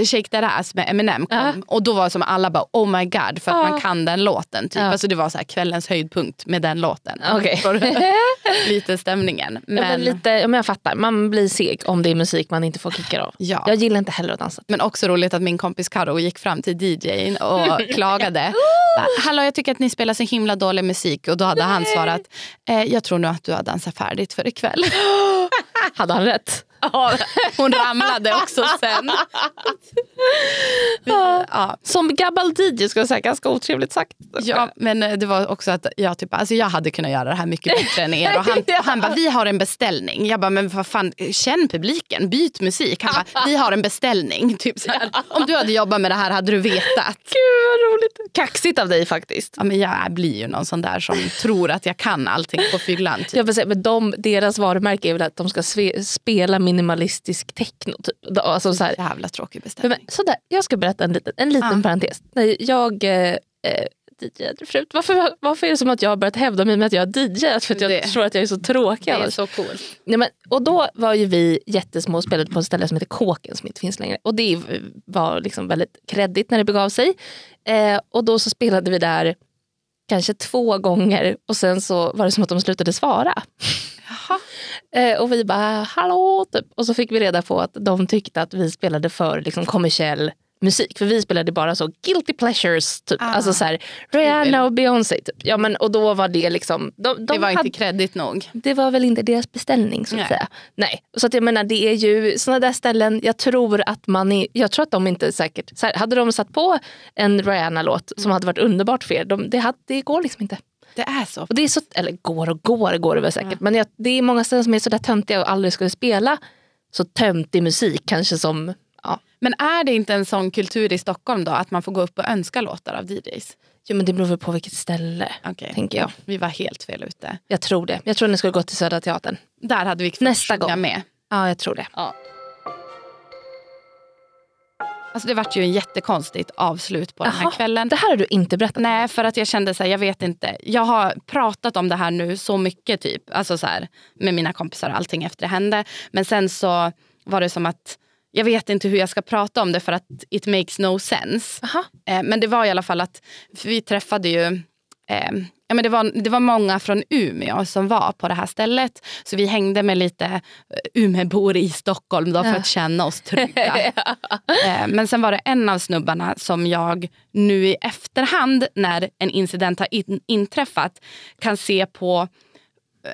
Shake That Ass med Eminem kom. Ja. Och då var som alla bara oh my god för att Ja. man kan den låten. Typ. Ja. Alltså, det var så här kvällens höjdpunkt med den låten. Du? (laughs) Lite stämningen. Men, men lite, ja, men jag fattar, man blir seg om det är musik man inte får kickar av. Ja. Jag gillar inte heller att dansa. men också roligt att min kompis Karo gick fram till DJn och (laughs) klagade. Bara, Hallå jag tycker att ni spelar så himla dålig musik. Och då hade han svarat, eh, jag tror nog att du har dansat färdigt för ikväll. (gasps) Hade han rätt? Ja, (laughs) hon ramlade också sen. Ja, Som gammal DJ skulle jag säga, ganska otrevligt sagt. ja, men eh, det var också att jag, typ, alltså jag hade kunnat göra det här mycket bättre än er. Och han, (laughs) han bara, vi har en beställning. Jag bara, men vad fan, känn publiken, byt musik. Han bara, vi har en beställning. (laughs) Typ så här. Om du hade jobbat med det här hade du vetat. Gud vad roligt. Kaxigt av dig faktiskt. Ja, men jag blir ju någon sån där som tror att jag kan allting på fyllan. Typ. Jag vill säga, men de, deras varumärke är väl att de ska sve, spela minimalistisk techno. Typ. Alltså, så här. Jävla tråkig beställning. Sådär, jag ska berätta en liten, en liten Ja. parentes. När jag eh, eh, förut. Varför, varför är det som att jag har börjat hävda mig med att jag har DJat? För att jag Det- tror att jag är så tråkig Det är så coolt. Nej, men, och då var ju vi jättesmå och spelade på ett ställe som heter Kåken som inte finns längre. Och det var liksom väldigt kreddigt när det begav sig. Eh, och då så spelade vi där kanske två gånger och sen så var det som att de slutade svara. Jaha. Eh, och vi bara hallå typ. Och så fick vi reda på att de tyckte att vi spelade för liksom, kommersiell musik. För vi spelade bara så guilty pleasures. Typ. Ah. Alltså så här, Rihanna och Beyoncé. Typ. Ja, men, och då var det liksom... De, de det var hade, inte kreddigt nog. det var väl inte deras beställning så att Nej. säga. Nej. Så att jag menar det är ju sådana där ställen, jag tror att man är, jag tror att de inte säkert, så här, hade de satt på en Rihanna-låt som hade varit underbart för er, de, det, hade, det går liksom inte. Det är så. Och det är så, eller går och går går det väl säkert, men jag, det är många ställen som är sådär töntiga och aldrig skulle spela så töntig musik kanske som, ja. Men är det inte en sån kultur i Stockholm då att man får gå upp och önska låtar av DJs? Jo men det beror väl på vilket ställe, Okej. tänker jag. Vi var helt fel ute. Jag tror det. Jag tror ni skulle gå till Södra Teatern. Där hade vi Nästa gång. med. Ja, jag tror det. Ja. Alltså det vart ju en jättekonstigt avslut på den här kvällen. Det här har du inte berättat. Nej, för att jag kände så här, jag vet inte. Jag har pratat om det här nu så mycket typ. Alltså så här, med mina kompisar och allting efter det hände. Men sen så var det som att jag vet inte hur jag ska prata om det för att it makes no sense. Aha. Eh, men det var i alla fall att vi träffade ju eh, ja, men det, var, det var många från Umeå som var på det här stället. Så vi hängde med lite eh, Umeåbor i Stockholm då, för Ja. att känna oss trygga. (laughs) Eh, Men sen var det en av snubbarna som jag nu i efterhand när en incident har in, inträffat kan se på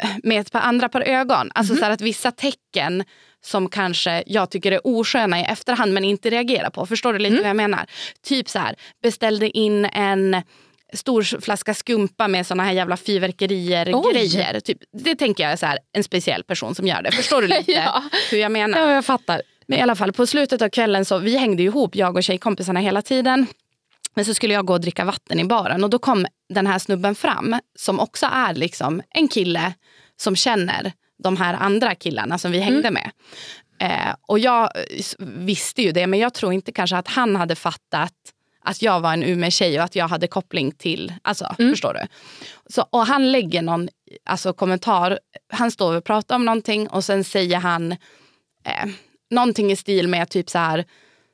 eh, med ett par andra par ögon. Alltså så här att vissa tecken som kanske jag tycker är osköna i efterhand men inte reagerar på. Förstår du lite vad jag menar? Typ så här, beställde in en stor flaska skumpa med såna här jävla fyrverkerier Oj. grejer. Typ, det tänker jag är så här, en speciell person som gör det. Förstår du (laughs) lite Ja. hur jag menar? Ja, jag fattar. Men i alla fall på slutet av kvällen så vi hängde ihop jag och tjejkompisarna hela tiden. Men så skulle jag gå och dricka vatten i baren och då kom den här snubben fram som också är liksom en kille som känner de här andra killarna som vi hängde med. Eh, och jag eh, visste ju det men jag tror inte kanske att han hade fattat att jag var en Umeå-tjej och att jag hade koppling till, alltså förstår du? Så, och han lägger någon alltså, kommentar, han står och pratar om någonting och sen säger han eh, någonting i stil med typ så här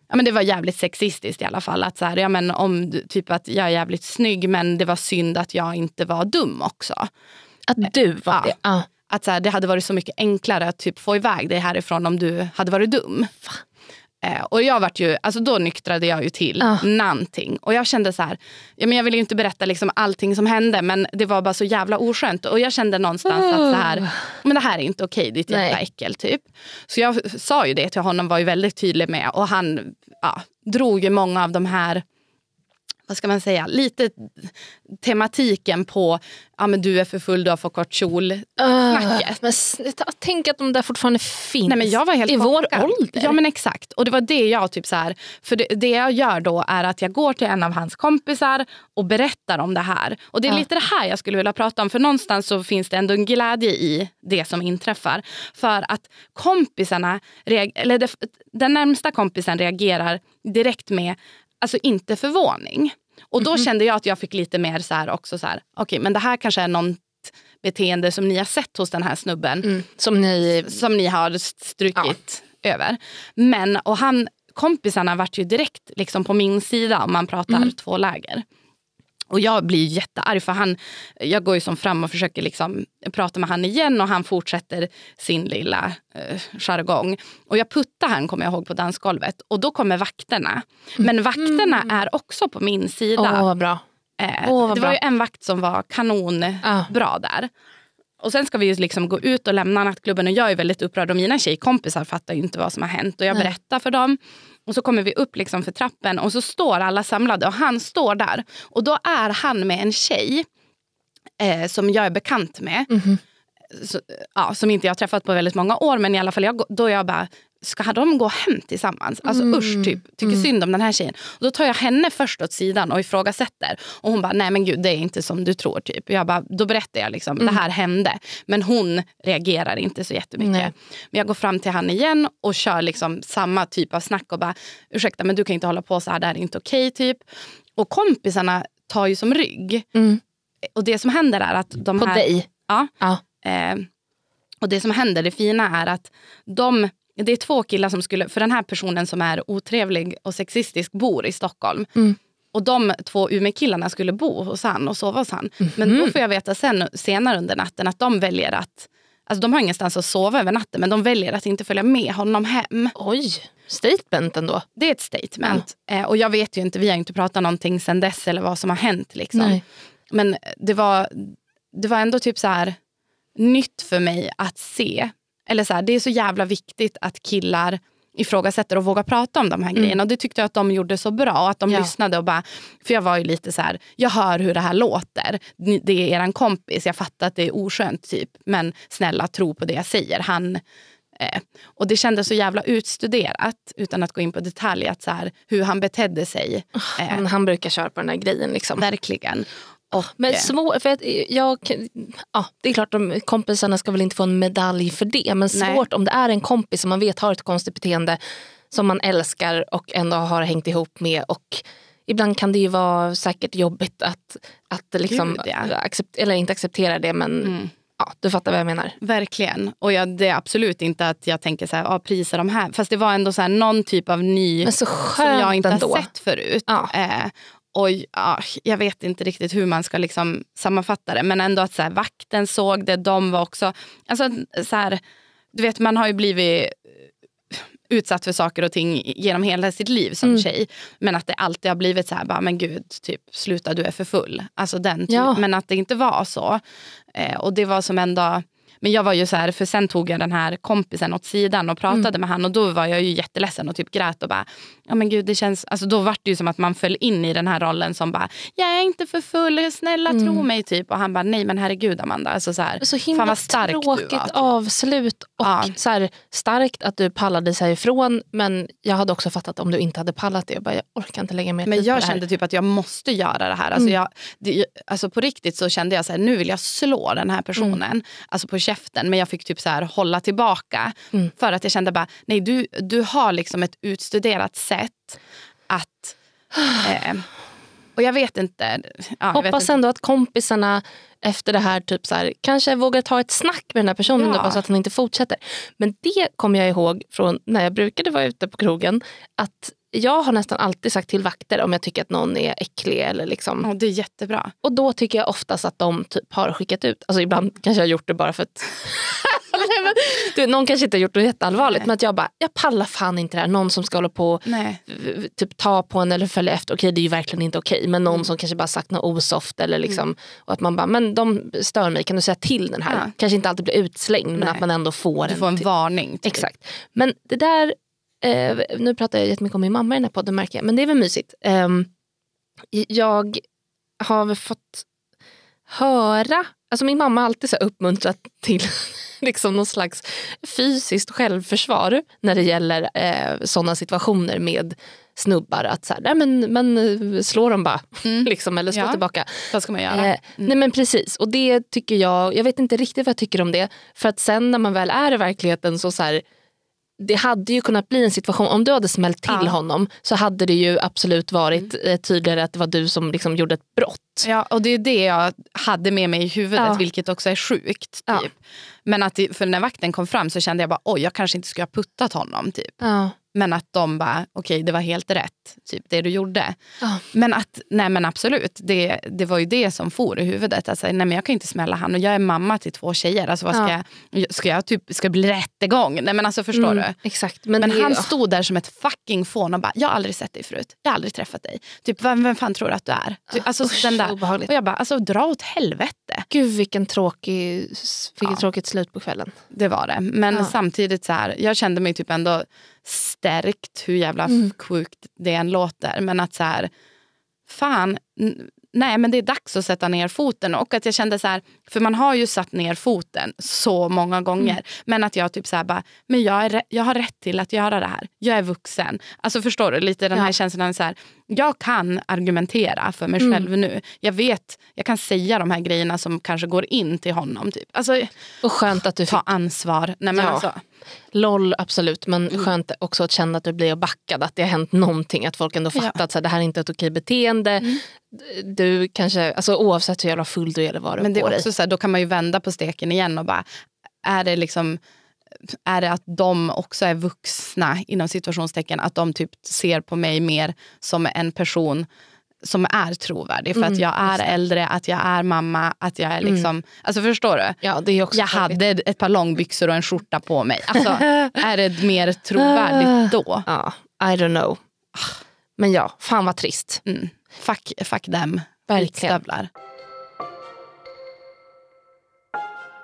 Ja, men det var jävligt sexistiskt i alla fall. Att så här, ja, men om, typ att jag är jävligt snygg men det var synd att jag inte var dum också. Att du var Ja. det. Ja. Att så här, det hade varit så mycket enklare att typ få iväg dig härifrån om du hade varit dum. Eh, och jag vart ju, alltså då nyktrade jag ju till Ja. någonting. Och jag kände så här, ja, men jag vill ju inte berätta liksom allting som hände men det var bara så jävla oskönt. Och jag kände någonstans att så här, men det här är inte okej, ditt jävla Nej. äckel typ. Så jag sa ju det till honom, var ju väldigt tydlig med. Och han ja, drog ju många av de här vad ska man säga, lite tematiken på ja, men du är för full, du har för kort kjol. Ah, Snacket. men tänk att de där fortfarande finns Nej, men jag var helt i vår ålder. Ja men exakt. Och det var det jag typ så här, för det, det jag gör då är att jag går till en av hans kompisar och berättar om det här. Och det är Ja. lite det här jag skulle vilja prata om. För någonstans så finns det ändå en glädje i det som inträffar. För att kompisarna, eller det, den närmsta kompisen reagerar direkt med, alltså inte förvåning. Och då kände jag att jag fick lite mer så här också så här, okej men det här kanske är något beteende som ni har sett hos den här snubben Mm, som ni... som ni har strukit över. Men, och han, kompisarna vart ju direkt liksom på min sida om man pratar två läger. Och jag blir jättearg för han, jag går ju som fram och försöker liksom prata med han igen och han fortsätter sin lilla eh, jargong. Och jag puttar han kommer jag ihåg på dansgolvet och då kommer vakterna. Men vakterna är också på min sida. Åh, vad bra. Eh, Åh, vad det var bra. ju en vakt som var kanonbra bra där. Och sen ska vi ju liksom gå ut och lämna nattklubben och jag är väldigt upprörd och mina tjejkompisar fattar ju inte vad som har hänt. Och jag Nej. berättar för dem. Och så kommer vi upp liksom för trappen och så står alla samlade och han står där. Och då är han med en tjej eh, som jag är bekant med. Mhm. Så, ja, som inte jag har träffat på väldigt många år men i alla fall jag, då jag bara ska de gå hem tillsammans? Alltså Mm. usch, typ, tycker synd om den här tjejen. Och då tar jag henne först åt sidan och ifrågasätter. Och hon bara, nej men gud det är inte som du tror. Typ. Jag bara, då berättar jag liksom, det här hände. Men hon reagerar inte så jättemycket. Nej. Men jag går fram till han igen och kör liksom samma typ av snack och bara, ursäkta men du kan inte hålla på så här, det här är inte okej typ. Och kompisarna tar ju som rygg. Mm. Och det som händer är att de På här... dig? Ja. Ja. Eh, och det som händer, det fina är att de, det är två killar som skulle, för den här personen som är otrevlig och sexistisk bor i Stockholm. Mm. Och de två Umeå-killarna skulle bo hos han och sova hos han. Men Mhm. då får jag veta sen, senare under natten att de väljer att, alltså de har ingenstans att sova över natten men de väljer att inte följa med honom hem. Oj, statement ändå. Det är ett statement. Eh, och jag vet ju inte, vi har inte pratat någonting sen dess eller vad som har hänt. Liksom. Nej. Men det var, det var ändå typ så här nytt för mig att se. Eller så här, det är så jävla viktigt att killar ifrågasätter och vågar prata om de här grejerna. Och det tyckte jag att de gjorde så bra. Och att de Ja. lyssnade och bara, för jag var ju lite så här, jag hör hur det här låter. Det är eran kompis, jag fattar att det är oskönt typ. Men snälla tro på det jag säger. Han, eh, och det kändes så jävla utstuderat, utan att gå in på detalj, att så här, hur han betedde sig. Eh, Men han brukar köra på den här grejen. Liksom. verkligen. Och, Men eh, svår, för att jag, ja, det är klart de kompisarna ska väl inte få en medalj för det. Men Nej. svårt om det är en kompis som man vet har ett konstigt beteende som man älskar och ändå har hängt ihop med. Och ibland kan det ju vara säkert jobbigt att, att liksom, Gud, ja. accept, eller inte acceptera det. Men Mm. ja, du fattar vad jag menar. Verkligen. Och jag, det är absolut inte att jag tänker så här, ah, prisa de här. Fast det var ändå så här, någon typ av ny som jag inte ändå. har sett förut. Ja. Eh, och ja, Jag vet inte riktigt hur man ska liksom sammanfatta det. Men ändå att så här, vakten såg det, de var också... Alltså, så här, du vet, man har ju blivit eh, utsatt för saker och ting genom hela sitt liv som Mm. tjej. Men att det alltid har blivit så här, bara, men gud, typ, sluta du är för full. Alltså den typ. Ja. Men att det inte var så. Eh, och det var som ändå... Men jag var ju så här, för sen tog jag den här kompisen åt sidan och pratade Mm. med han och då var jag ju jätteledsen och typ grät och bara, ja men gud det känns, alltså då var det ju som att man föll in i den här rollen som bara, jag är inte för full, snälla tro mig typ. Och han bara, nej men herregud Amanda. Alltså så här, Mm. Så fan himla vad stark du tråkigt var. avslut. Och Ja. så här, starkt att du pallade sig ifrån. Men jag hade också fattat om du inte hade pallat det. Jag, bara, jag orkar inte lägga mer Men jag kände typ att jag måste göra det här. Alltså, Mm. jag, det, alltså på riktigt så kände jag så här, nu vill jag slå den här personen. Mm. Alltså på käften. Men jag fick typ så här hålla tillbaka. Mm. För att jag kände bara, nej du, du har liksom ett utstuderat sätt att... (sighs) Eh, och jag vet inte. Ja, jag vet Hoppas inte. ändå att kompisarna efter det här typ så här, kanske vågar ta ett snack med den här personen Ja. då, så att han inte fortsätter. Men det kommer jag ihåg från när jag brukade vara ute på krogen. Att jag har nästan alltid sagt till vakter om jag tycker att någon är äcklig. Eller liksom. Ja, det är jättebra. Och då tycker jag oftast att de typ har skickat ut. Alltså ibland kanske jag har gjort det bara för att (laughs) du, någon kanske inte har gjort något jätteallvarligt Nej. men att jag bara, jag pallar fan inte det här. Någon som ska hålla på typ ta på en eller följa efter. Okej det är ju verkligen inte okej men någon Mm. som kanske bara sagt något osoft eller liksom och att man bara, men de stör mig, kan du säga till den här? Ja. Kanske inte alltid blir utslängd men Nej. att man ändå får Du en. får en varning. Typ. Exakt. Men det där, eh, nu pratar jag jättemycket om min mamma i den här podden märker jag, men det är väl mysigt. Ehm, jag har väl fått höra, alltså min mamma har alltid så uppmuntrat till (laughs) liksom någon slags fysiskt självförsvar när det gäller eh, sådana situationer med snubbar. Att så här, nej men, men eh, slå dem bara, (laughs) liksom, eller slå Ja. tillbaka. Vad ska man göra? Eh, Nej men precis, och det tycker jag, jag vet inte riktigt vad jag tycker om det. För att sen när man väl är i verkligheten så, så här, det hade ju kunnat bli en situation, om du hade smällt till Ja. honom så hade det ju absolut varit eh, tydligare att det var du som liksom gjorde ett brott. Ja, och det är det jag hade med mig i huvudet, Ja. vilket också är sjukt. Typ. Ja. Men att för när vakten kom fram så kände jag bara, oj jag kanske inte skulle ha puttat honom. Typ. Men att de bara, okej det var helt rätt, typ det du gjorde. Ja. Men att, nej men absolut, det, det var ju det som for i huvudet. Alltså, nej men jag kan inte smälla han och jag är mamma till två tjejer. Alltså, vad ska, Ja. jag, ska jag typ, ska det bli rättegång? Nej men alltså förstår Mm, du? Exakt. Men, Men det, han stod där som ett fucking fån och bara, jag har aldrig sett dig förut. Jag har aldrig träffat dig. Typ, vem, vem fan tror du att du är? Typ, alltså, Usch, den där. obehagligt. Och jag bara, alltså dra åt helvete. Gud vilken tråkig, vilket Ja. tråkigt slut på kvällen. Det var det. Men Ja. samtidigt så här, jag kände mig typ ändå stärkt hur jävla Mm. sjukt det än låter. Men att så här, fan, nej men det är dags att sätta ner foten. Och att jag kände så här, för man har ju satt ner foten så många gånger. Mm. Men att jag typ så här bara, men jag, är, jag har rätt till att göra det här. Jag är vuxen. Alltså förstår du? Lite den här ja. känslan så här, jag kan argumentera för mig mm. själv nu. Jag vet, jag kan säga de här grejerna som kanske går in till honom. Typ. Alltså, och skönt att du ta ansvar. Nej, men ja. alltså, LOL absolut men mm. skönt också att känna att du blir backad. Att det har hänt någonting. Att folk ändå fattat ja. att så här, det här är inte ett okej beteende. Mm. Du kanske, alltså, oavsett hur jävla full du är eller vad du Men det är också dig. så här, då kan man ju vända på steken igen och bara, är det liksom är det att de också är vuxna inom situationstecken. Att de typ ser på mig mer som en person som är trovärdig. För mm, att jag är äldre, att jag är mamma, att jag är mm. liksom... Mm. Alltså förstår du? Ja, det är också jag hade ett par långbyxor och en skjorta på mig. Alltså, (laughs) är det mer trovärdigt då? Ja, I don't know. Men ja, fan vad trist. Mm. Fuck, fuck them. Verkligen.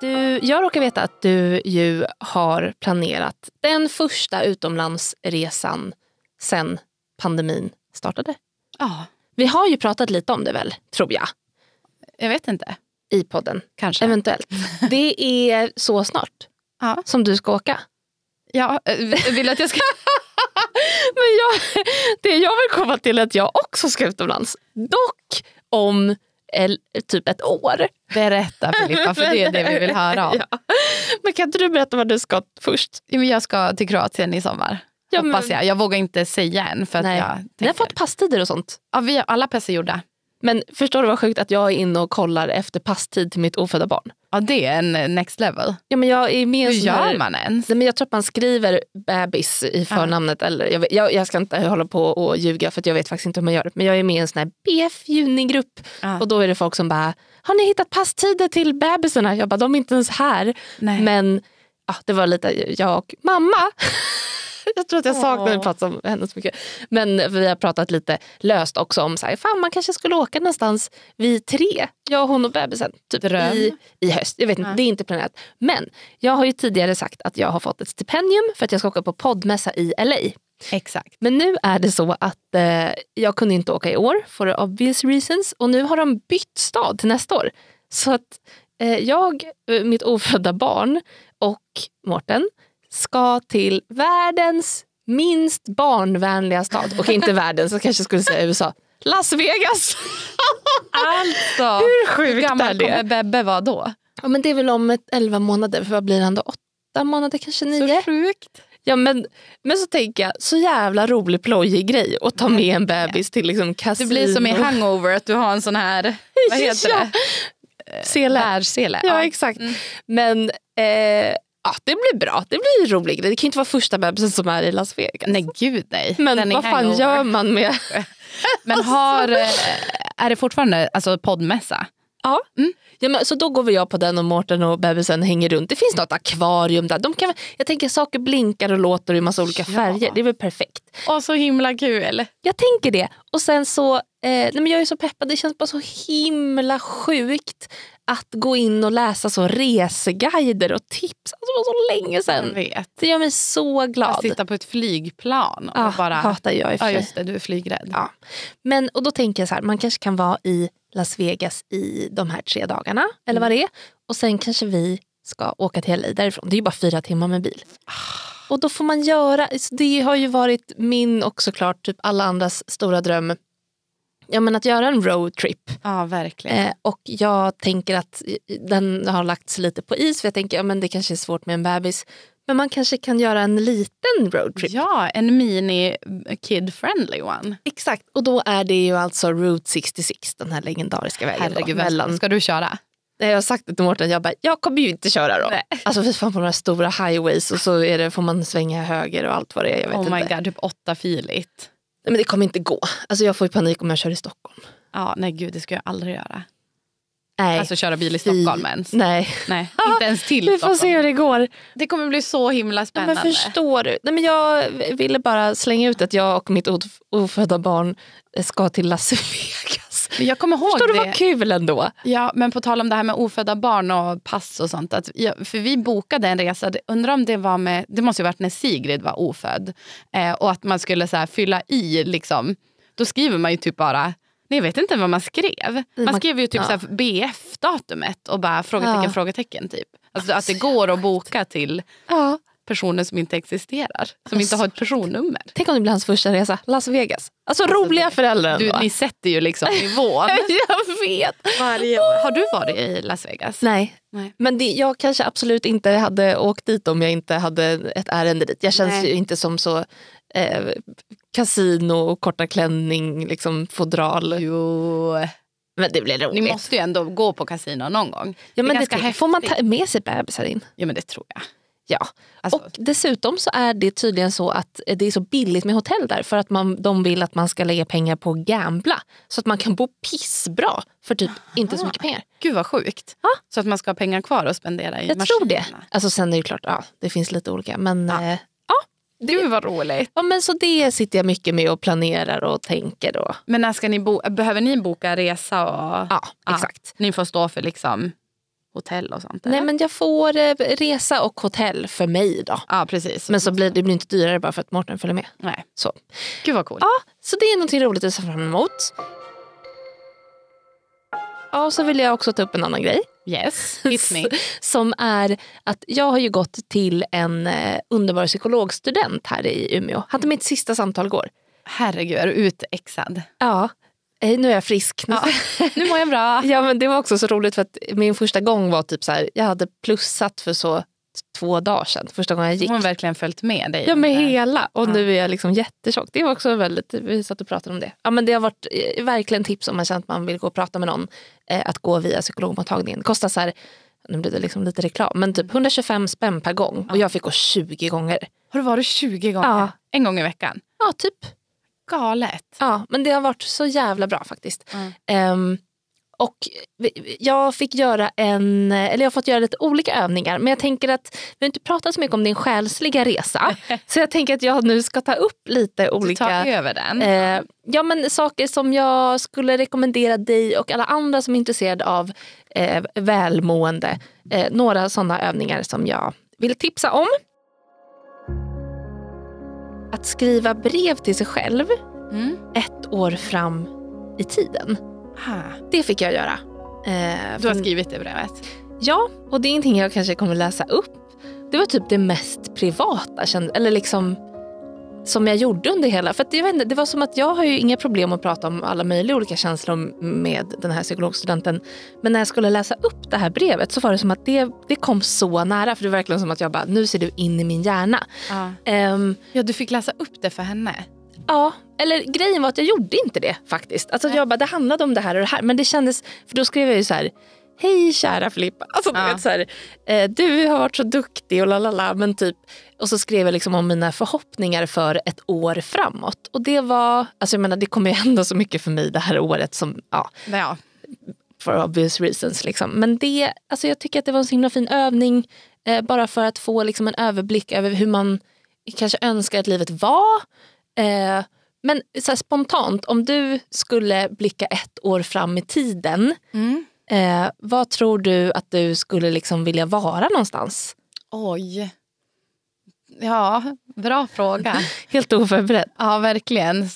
Du, jag råkar veta att du ju har planerat den första utomlandsresan sen pandemin startade. Ja. Vi har ju pratat lite om det väl, tror jag. Jag vet inte. I podden. Kanske. Eventuellt. (laughs) Det är så snart ja. som du ska åka. Ja, eh, vill att jag ska... (laughs) Men jag, det jag vill komma till är att jag också ska utomlands. Dock om el, typ ett år. Berätta Filippa, för det är det vi vill höra om. (laughs) Ja. Men kan inte du berätta vad du ska först? Jag ska till Kroatien i sommar. Ja, hoppas jag. Jag vågar inte säga än. För nej. att jag Ni har fått passtider och sånt? Ja, vi alla pass är gjorda. Men förstår du vad sjukt att jag är inne och kollar efter passtid till mitt ofödda barn? Ja det är en next level. Ja, men jag är med Hur gör man ens? Nej, men jag tror att man skriver bebis i förnamnet. Ja. Eller, jag, jag, jag, ska inte hålla på och ljuga för jag vet faktiskt inte hur man gör. Men jag är med i en sån här BF Junigrupp. Ja. Och då är det folk som bara, har ni hittat passtider till bebisarna? Jag bara, de är inte ens här. Nej. Men ja, det var lite jag och mamma. (laughs) jag tror att jag saknar att prata om henne så mycket. Men vi har pratat lite löst också om så här, fan man kanske skulle åka någonstans vid tre. Jag, hon och bebisen. Typ i, I höst. Jag vet inte, ja. det är inte planerat. Men jag har ju tidigare sagt att jag har fått ett stipendium för att jag ska åka på poddmässa i LA. Exakt. Men nu är det så att eh, jag kunde inte åka i år for obvious reasons. Och nu har de bytt stad till nästa år. Så att eh, jag, eh, mitt ofödda barn och Mårten ska till världens minst barnvänliga stad. Och inte (laughs) världens, jag kanske skulle säga USA. Las Vegas! alltså, (laughs) hur sjukt hur gammal kommer Bebbe vara då? Ja, men det är väl om ett 11 månader, för vad blir han då? Åtta månader, kanske nio? Så sjukt. Ja, men, men så tänker jag, så jävla rolig plojig grej att ta med en bebis till liksom kasino. Det blir som i hangover att du har en sån här, vad (laughs) heter ja. det? Sele. Bärsele. Ja, ja exakt. Mm. Men eh, ja, det blir bra. Det blir roligt. Det kan inte vara första bebisen som är i Las Vegas. Nej gud nej. Men vad fan gör man med... (laughs) men har, (laughs) eh, är det fortfarande alltså, poddmässa? Ja. Mm. ja men, så då går vi jag på den och Mårten och bebisen hänger runt. Det finns något akvarium där. De kan, jag tänker saker blinkar och låter i massa olika ja. färger. Det är väl perfekt. Och så himla kul. Jag tänker det. Och sen så, eh, nej men jag är så peppad. Det känns bara så himla sjukt att gå in och läsa så reseguider och tips. Alltså, det var så länge sedan. Det gör mig så glad. Att sitta på ett flygplan och ja, bara... hatar jag i Ja just det, du är flygrädd. Ja. Men, och då tänker jag så här, man kanske kan vara i Las Vegas i de här tre dagarna. Eller mm. vad det är. Och sen kanske vi ska åka till LA därifrån. Det är ju bara fyra timmar med bil. Och då får man göra, det har ju varit min och såklart typ alla andras stora dröm ja, men att göra en roadtrip. Ja, verkligen. Eh, och jag tänker att den har lagts lite på is för jag tänker att ja, det kanske är svårt med en bebis. Men man kanske kan göra en liten roadtrip. Ja, en mini kid friendly one. Exakt, och då är det ju alltså Route 66, den här legendariska vägen. Herregud, mellan... ska du köra? Jag har sagt det till Mårten, jag bara, jag kommer ju inte köra då. Nej. Alltså fy fan på de här stora highways och så är det, får man svänga höger och allt vad det är. Jag vet oh inte. my god, typ åtta filigt. Nej men det kommer inte gå. Alltså jag får panik om jag kör i Stockholm. Ja, nej gud det ska jag aldrig göra. Nej. Alltså köra bil i Stockholm ens. Nej. nej. Inte ens till (laughs) Vi får se hur det går. Det kommer bli så himla spännande. Nej, men förstår du? Nej, men jag ville bara slänga ut att jag och mitt ofödda barn ska till Las Vegas. Jag kommer ihåg Förstår det. du vad kul ändå? Ja, men på tal om det här med ofödda barn och pass och sånt. Att, ja, för vi bokade en resa, undrar om det var med, det måste ju varit när Sigrid var ofödd. Eh, och att man skulle så här, fylla i, liksom, då skriver man ju typ bara Nej, jag vet inte vad man skrev. Man skrev ju typ ja. BF-datumet och bara frågetecken, Ja. frågetecken. Typ. Alltså att det går att boka till Ja. Personer som inte existerar. Som inte Alltså. har ett personnummer. Tänk om det blir hans första resa, Las Vegas. Alltså roliga föräldrar Du, ni sätter ju liksom (laughs) nivån. Jag vet. Varje år. Har du varit i Las Vegas? Nej, Nej. men det, jag kanske absolut inte hade åkt dit om jag inte hade ett ärende dit. Jag känns Nej. ju inte som så eh, kasino, korta klänning, liksom fodral. Jo. Men det blir roligt. Ni måste ju ändå gå på kasino någon gång. ja, men det det tänker- får man ta med sig bebisar in? Ja men det tror jag. Ja. Alltså, Och dessutom så är det tydligen så att det är så billigt med hotell där för att man, de vill att man ska lägga pengar på att gambla. Så att man kan bo pissbra för typ inte så mycket pengar. Gud vad sjukt. Ja. Så att man ska ha pengar kvar och spendera i Jag tror det. maskinerna. Alltså sen är det klart, ja, det finns lite olika. Men, Ja. eh, Gud vad roligt. ja, men så det sitter jag mycket med och planerar och tänker. Då. Men när ska ni bo behöver ni boka resa? Och... Ja, Ja. exakt. Ni får stå för liksom hotell och sånt? Nej eller? men jag får eh, resa och hotell för mig då. Ja precis. Men så blir det blir inte dyrare bara för att Mårten följer med. Nej. Så. Gud vad coolt. Ja, så det är någonting roligt att se fram emot. Ja, så vill jag också ta upp en annan grej. Yes, hit me. (laughs) Som är att jag har ju gått till en eh, underbar psykologstudent här i Umeå. Hade mitt sista samtal igår. Herregud, är du utexad? Ja, eh, nu är jag frisk. Ja. (laughs) Nu mår jag bra. Ja men det var också så roligt för att min första gång var typ så här, jag hade plussat för så två dagar sedan. Första gången jag gick. Hon har verkligen följt med dig. Ja med under- hela och Ja. nu är jag liksom jättetjock. Det var också väldigt, vi satt och pratade om det. Ja men det har varit eh, verkligen tips om man känner att man vill gå och prata med någon. Eh, att gå via psykologmottagningen. Det kostar så här, nu blir det liksom lite reklam, men typ 125 spänn per gång. Och jag fick gå 20 gånger. Har du varit 20 gånger? Ja. En gång i veckan? Ja typ. Galet. Ja men det har varit så jävla bra faktiskt. Mm. Ehm, och jag fick göra en, eller jag har fått göra lite olika övningar. Men jag tänker att vi har inte pratat så mycket om din själsliga resa. (laughs) så jag tänker att jag nu ska ta upp lite olika tar över den. Eh, ja, men saker som jag skulle rekommendera dig och alla andra som är intresserade av eh, välmående. Eh, några sådana övningar som jag vill tipsa om. Att skriva brev till sig själv Mm. ett år fram i tiden. Ha. Det fick jag göra. Eh, Du har skrivit det brevet? Ja, och det är ingenting jag kanske kommer läsa upp. Det var typ det mest privata eller liksom, som jag gjorde under hela... För jag vet inte, det var som att jag har ju inga problem att prata om alla möjliga olika känslor med den här psykologstudenten. Men när jag skulle läsa upp det här brevet så var det som att det, det kom så nära. För det var verkligen som att jag bara, nu ser du in i min hjärna. Ja. Ehm, ja, du fick läsa upp det för henne. Ja, eller grejen var att jag gjorde inte det faktiskt. Alltså jag bara, det handlade om det här och det här. Men det kändes, för då skrev jag ju så här, hej kära Filippa. Alltså, du, Ja. vet, så här, eh, du har varit så duktig och lalala. Men typ, och så skrev jag liksom om mina förhoppningar för ett år framåt. Och det var, alltså jag menar det kommer ju hända så mycket för mig det här året som, ja, Ja. for obvious reasons. Liksom. Men det, alltså jag tycker att det var en så himla fin övning. Eh, bara för att få liksom en överblick över hur man kanske önskar att livet var. Eh, men så spontant, om du skulle blicka ett år fram i tiden. Mm. Eh, vad tror du att du skulle liksom vilja vara någonstans? Oj. Ja, bra fråga. (laughs) Helt oförberedd. Ja, verkligen.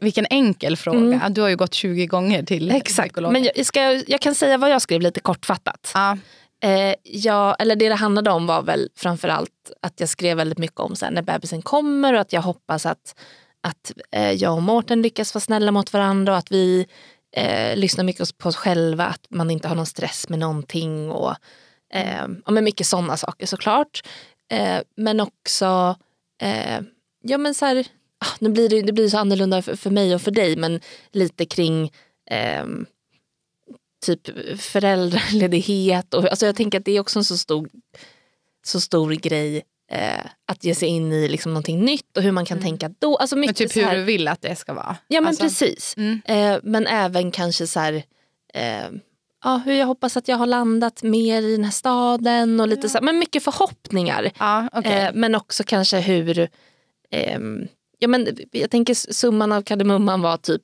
Vilken enkel fråga. Mm. Du har ju gått 20 gånger till Exakt. psykolog. Men jag, ska, jag kan säga vad jag skrev lite kortfattat. Ja. Eh, jag, eller det det handlade om var väl framförallt att jag skrev väldigt mycket om så här, när bebisen kommer och att jag hoppas att, att eh, jag och Mårten lyckas vara snälla mot varandra och att vi eh, lyssnar mycket på oss själva, att man inte har någon stress med någonting och, eh, med mycket sådana saker såklart. Eh, men också, eh, ja men så här, ah, nu blir det, det blir så annorlunda för, för mig och för dig men lite kring ehm, typ föräldraledighet. Och, alltså jag tänker att det är också en så stor, så stor grej eh, att ge sig in i liksom någonting nytt och hur man kan tänka då. Alltså Men mycket typ så hur du vill att det ska vara. Ja men Alltså, precis. Mm. Eh, men även kanske så här, eh, ja, hur jag hoppas att jag har landat mer i den här staden och lite så här, men mycket förhoppningar. Ja, okej. Eh, men också kanske hur, ehm, ja, men jag tänker summan av kardemumman var typ,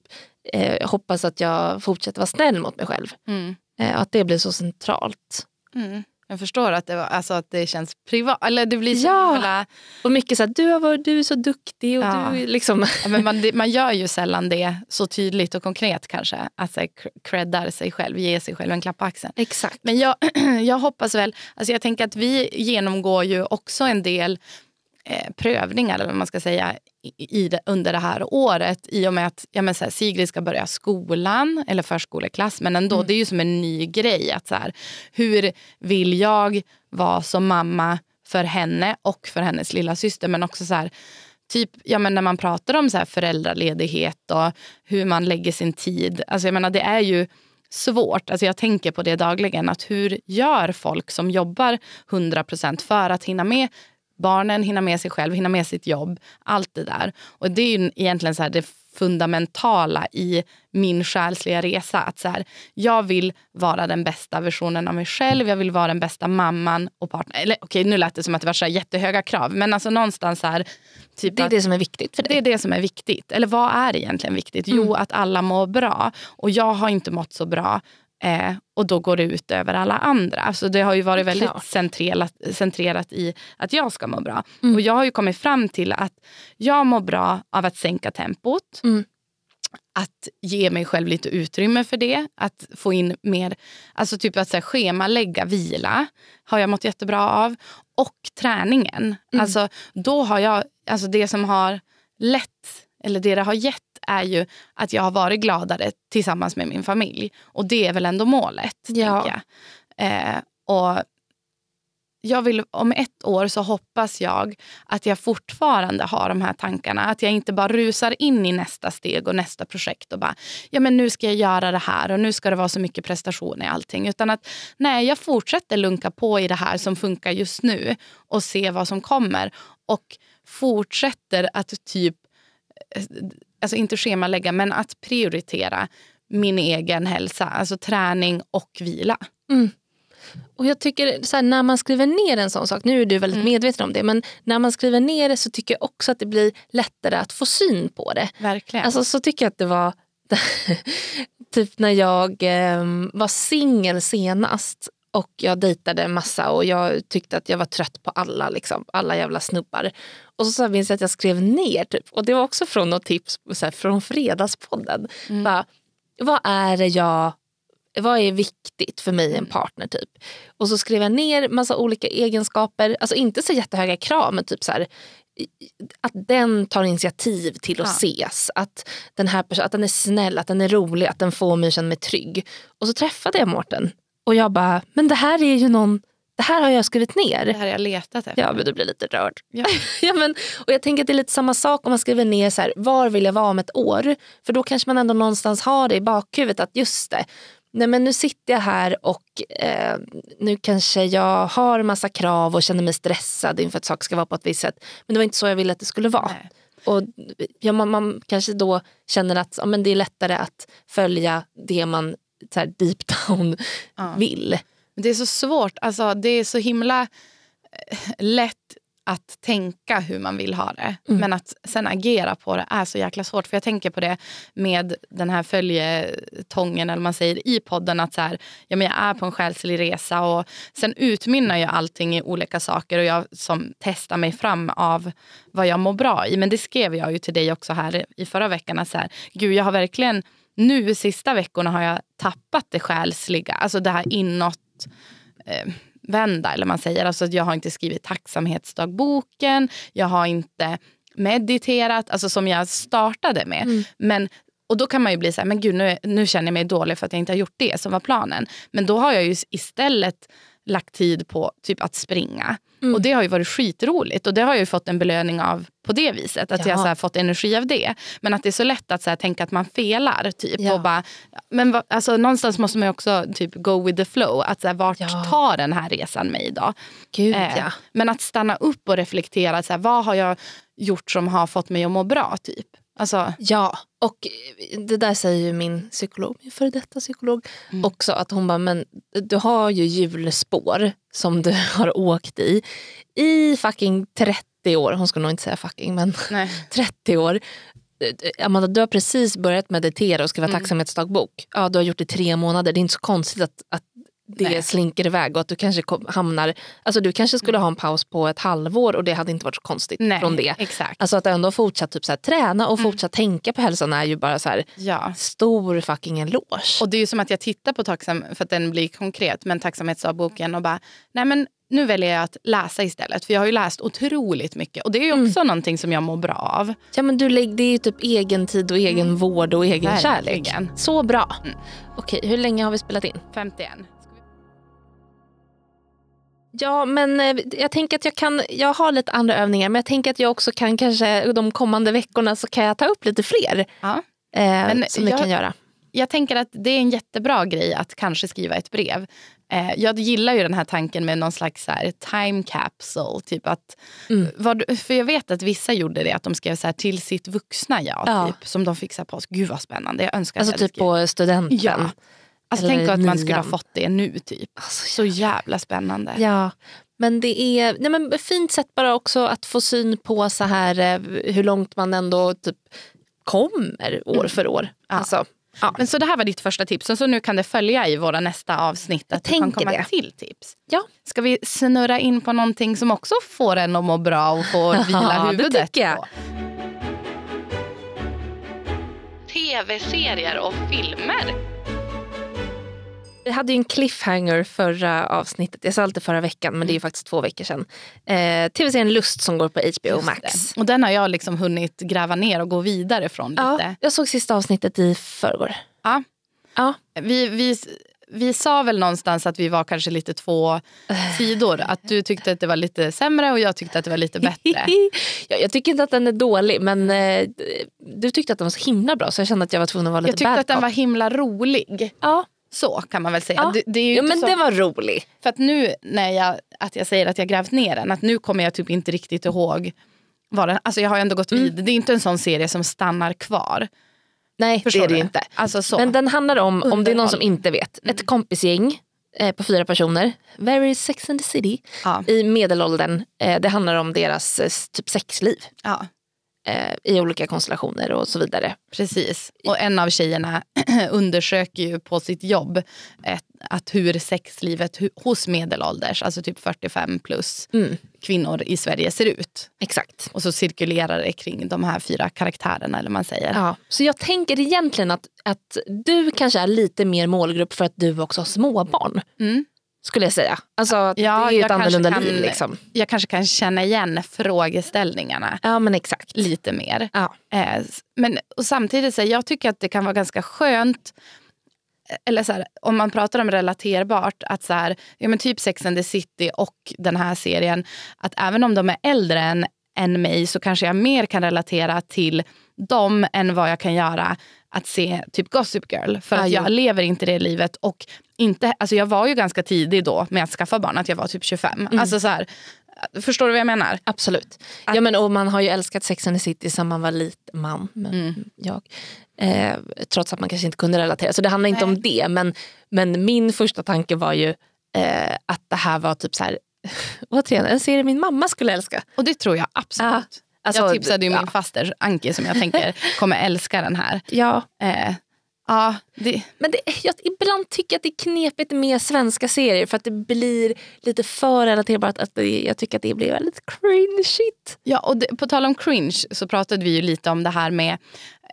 eh, jag hoppas att jag fortsätter vara snäll mot mig själv. Mm. Eh, att det blir så centralt. Mm. Jag förstår att det, var, alltså att det känns privat. Eller det blir så Ja. himla... Och mycket så här, du, har varit, du är så duktig och Ja. du liksom... Ja, men man, man gör ju sällan det så tydligt och konkret kanske. Att så här, creddar sig själv, ge sig själv en klapp på axeln. Exakt. Men jag, (clears throat) jag hoppas väl, alltså jag tänker att vi genomgår ju också en del eh, prövningar eller vad man ska säga i, i det, under det här året i och med att ja, men så här, Sigrid ska börja skolan eller förskoleklass men ändå det är ju som en ny grej. att så här, Hur vill jag vara som mamma för henne och för hennes lilla syster men också så här Typ ja, men när man pratar om så här föräldraledighet och hur man lägger sin tid. Alltså jag menar, det är ju svårt. Alltså jag tänker på det dagligen. att Hur gör folk som jobbar 100% för att hinna med barnen, hinna med sig själv, hinna med sitt jobb. Allt det där. Och Det är ju egentligen så här det fundamentala i min själsliga resa. Att så här, jag vill vara den bästa versionen av mig själv. Jag vill vara den bästa mamman och partnern. Eller okej, nu lät det som att det var så jättehöga krav. Men alltså någonstans så här, typ Det är att- det som är viktigt för dig. det är det som är viktigt. Eller vad är egentligen viktigt? Jo, att alla mår bra. Och jag har inte mått så bra. Eh, och då går det ut över alla andra. Alltså det har ju varit väldigt centrerat, centrerat i att jag ska må bra. Och jag har ju kommit fram till att jag mår bra av att sänka tempot. Mm. Att ge mig själv lite utrymme för det. Att få in mer, alltså typ att så här, schemalägga vila har jag mått jättebra av. Och träningen. Alltså då har jag, alltså det som har lett, eller det det har gett är ju att jag har varit gladare tillsammans med min familj. Och det är väl ändå målet. Ja. jag. Eh, och jag vill, om ett år så hoppas jag att jag fortfarande har de här tankarna. Att jag inte bara rusar in i nästa steg och nästa projekt och bara, ja men nu ska jag göra det här och nu ska det vara så mycket prestation i allting. Utan att nej, jag fortsätter lunka på i det här som funkar just nu och se vad som kommer. Och fortsätter att typ, eh, alltså inte schemalägga, men att prioritera min egen hälsa. Alltså träning och vila. Och jag tycker så här, när man skriver ner en sån sak, nu är du väldigt Mm. medveten om det, men när man skriver ner det så tycker jag också att det blir lättare att få syn på det. Verkligen. Alltså så tycker jag att det var (laughs) typ när jag eh, var singel senast och jag dejtade massa och jag tyckte att jag var trött på alla, liksom, alla jävla snubbar. Och så, så minns jag att jag skrev ner, typ, och det var också från något tips så här, från Fredagspodden. Bara, vad är det jag vad är viktigt för mig i en partner typ? Och så skrev jag ner massa olika egenskaper, alltså inte så jättehöga krav men typ så här, att den tar initiativ till att Ja. ses, att den här att den är snäll, att den är rolig, att den får mig att känna mig trygg. Och så träffade jag Mårten och jag bara, men det här är ju någon, det här har jag skrivit ner. det här har jag letat efter. Ja men du blir lite rörd. Ja. (laughs) ja, men, och jag tänker att det är lite samma sak om man skriver ner så här, var vill jag vara om ett år? För då kanske man ändå någonstans har det i bakhuvudet att just det, nej men nu sitter jag här och eh, nu kanske jag har massa krav och känner mig stressad inför att saker ska vara på ett visst sätt. Men det var inte så jag ville att det skulle vara. Nej. Och ja, man, man kanske då känner att ja, men det är lättare att följa det man så här, deep down Ja. vill. Det är så svårt. Alltså, det är så himla eh, lätt att tänka hur man vill ha det. Mm. Men att sen agera på det är så jäkla svårt. För jag tänker på det med den här följetongen eller man säger i podden. Att så här, ja, men jag är på en själslig resa och sen utmynnar ju allting i olika saker och jag som testar mig fram av vad jag mår bra i. Men det skrev jag ju till dig också här i förra veckan. Att så här, Gud, jag har verkligen nu sista veckorna har jag tappat det själsliga. Alltså det här inåt eh, vända, eller man säger. Alltså jag har inte skrivit tacksamhetsdagboken, jag har inte mediterat, alltså som jag startade med. Men, och då kan man ju bli så här, men gud nu, nu känner jag mig dålig för att jag inte har gjort det som var planen. Men då har jag ju istället lagt tid på typ att springa. Och det har ju varit skitroligt och det har jag ju fått en belöning av på det viset. Att Ja. jag här, fått energi av det. Men att det är så lätt att så här, tänka att man felar. Typ, Ja. och bara, men va, alltså, någonstans måste man ju också typ go with the flow. Att så här, vart Ja. tar den här resan mig idag? Gud Eh. Men att stanna upp och reflektera. Så här, vad har jag gjort som har fått mig att må bra? Typ. Alltså, Ja, och det där säger ju min psykolog, min före detta psykolog också. Att hon bara, men du har ju hjulspår som du (laughs) har åkt i i fucking 30 år. Hon ska nog inte säga fucking men nej. (laughs) 30 år. Amanda, du har precis börjat meditera och skriva tacksamhetsdagbok. Ja, du har gjort det i tre månader. Det är inte så konstigt att, att det Nej. slinker iväg och att du kanske hamnar, alltså du kanske skulle ha en paus på ett halvår och det hade inte varit så konstigt Nej, från det. exakt. Alltså att ändå fortsatt typ så här, träna och fortsatt tänka på hälsan är ju bara så här, Ja. stor fucking eloge. Och det är ju som att jag tittar på tacksam, för att den blir konkret, men tacksamhetsdagboken och bara, nej men nu väljer jag att läsa istället. För jag har ju läst otroligt mycket och det är ju Mm. också någonting som jag mår bra av. Ja, men du, det är ju typ egen tid och egen vård och egen kärlek. Verkligen. Så bra. Okej, hur länge har vi spelat in? 51. Ja, men eh, jag tänker att jag kan, jag har lite andra övningar men jag tänker att jag också kan kanske de kommande veckorna så kan jag ta upp lite fler Ja. eh, Men som vi jag- kan göra. Jag tänker att det är en jättebra grej att kanske skriva ett brev. Eh, jag gillar ju den här tanken med någon slags så här, time capsule. Typ att, Mm. vad, för jag vet att vissa gjorde det, att de skrev så här, till sitt vuxna jag. Ja. Typ, som de fick så här på oss. Gud vad spännande. Jag önskar Alltså typ på studenten. Ja. Alltså, tänk att man skulle ha fått det nu. typ. Alltså, Så jävla spännande. Ja, men det är nej men fint sätt bara också att få syn på så här eh, hur långt man ändå typ kommer år för år. Ja. Alltså, ja. Men så det här var ditt första tips. Och så nu kan det följa i våra nästa avsnitt. Att det kan komma det. till tips. Ja. Ska vi snurra in på någonting som också får en att må bra och få (laughs) vila Ja, det huvudet tycker jag. på? Tv-serier och filmer. Vi hade ju en cliffhanger förra avsnittet. Jag sa alltid förra veckan men det är ju faktiskt två veckor sedan. Eh, Tv-serien Lust som går på HBO Max. Och den har jag liksom hunnit gräva ner och gå vidare från lite. Ja, jag såg sista avsnittet i förrgår. Ja. Ja. Vi, vi, vi sa väl någonstans att vi var kanske lite två (sighs) sidor. Att du tyckte att det var lite sämre och jag tyckte att det var lite bättre. (laughs) ja, jag tycker inte att den är dålig men eh, du tyckte att den var så himla bra så jag kände att jag var tvungen att vara lite Jag tyckte bad att den var himla rolig. Ja, Så kan man väl säga. ja. Det, det är inte men så, det var rolig. För att nu när jag, att jag säger att jag grävt ner den, att nu kommer jag typ inte riktigt ihåg vad den, alltså jag har ändå gått vidare. Det är inte en sån serie som stannar kvar. Nej Förstår det är det du? inte. Alltså så. Men den handlar om, om det är någon som inte vet, ett kompisgäng eh, på fyra personer. Very sex and the city. ja, I medelåldern. Eh, det handlar om deras eh, typ sexliv. ja, I olika konstellationer och så vidare. precis. Och en av tjejerna (clears throat) undersöker ju på sitt jobb ett, att hur sexlivet hos medelålders, alltså typ 45 plus Mm, kvinnor i Sverige ser ut. exakt. Och så cirkulerar det kring de här fyra karaktärerna eller man säger. Ja. Så jag tänker egentligen att, att du kanske är lite mer målgrupp för att du också har småbarn. Mm. Skulle jag säga. Alltså, Ja, det är ju jag ett kanske annorlunda kan- liv. Liksom. Jag kanske kan känna igen frågeställningarna Ja men exakt. lite mer. Ja. Eh, men och samtidigt, så här, jag tycker att det kan vara ganska skönt eh, eller så här, om man pratar om relaterbart, att så här, ja, men typ Sex and the City och den här serien, att även om de är äldre än, än mig så kanske jag mer kan relatera till dem än vad jag kan göra att se typ Gossip Girl. För att jo. jag lever inte det livet. Och inte, alltså jag var ju ganska tidig då med att skaffa barn, att jag var typ 25. Mm. Alltså så här, förstår du vad jag menar? Absolut. Ja, men, och man har ju älskat Sex and the City sedan man var liten man. Men Mm. jag. Eh, trots att man kanske inte kunde relatera. Så det handlar inte om det. Men, men min första tanke var ju eh, att det här var typ så här, (laughs) återigen, en serie min mamma skulle älska. Och det tror jag absolut. Ja, alltså, jag tipsade ju ja. min faster Anki som jag tänker kommer älska den här. Ja, Eh, ja, det, men det, jag ibland tycker jag att det är knepigt med svenska serier för att det blir lite för relaterbart. Att det, jag tycker att det blir väldigt cringeigt. ja, och det, på tal om cringe så pratade vi ju lite om det här med,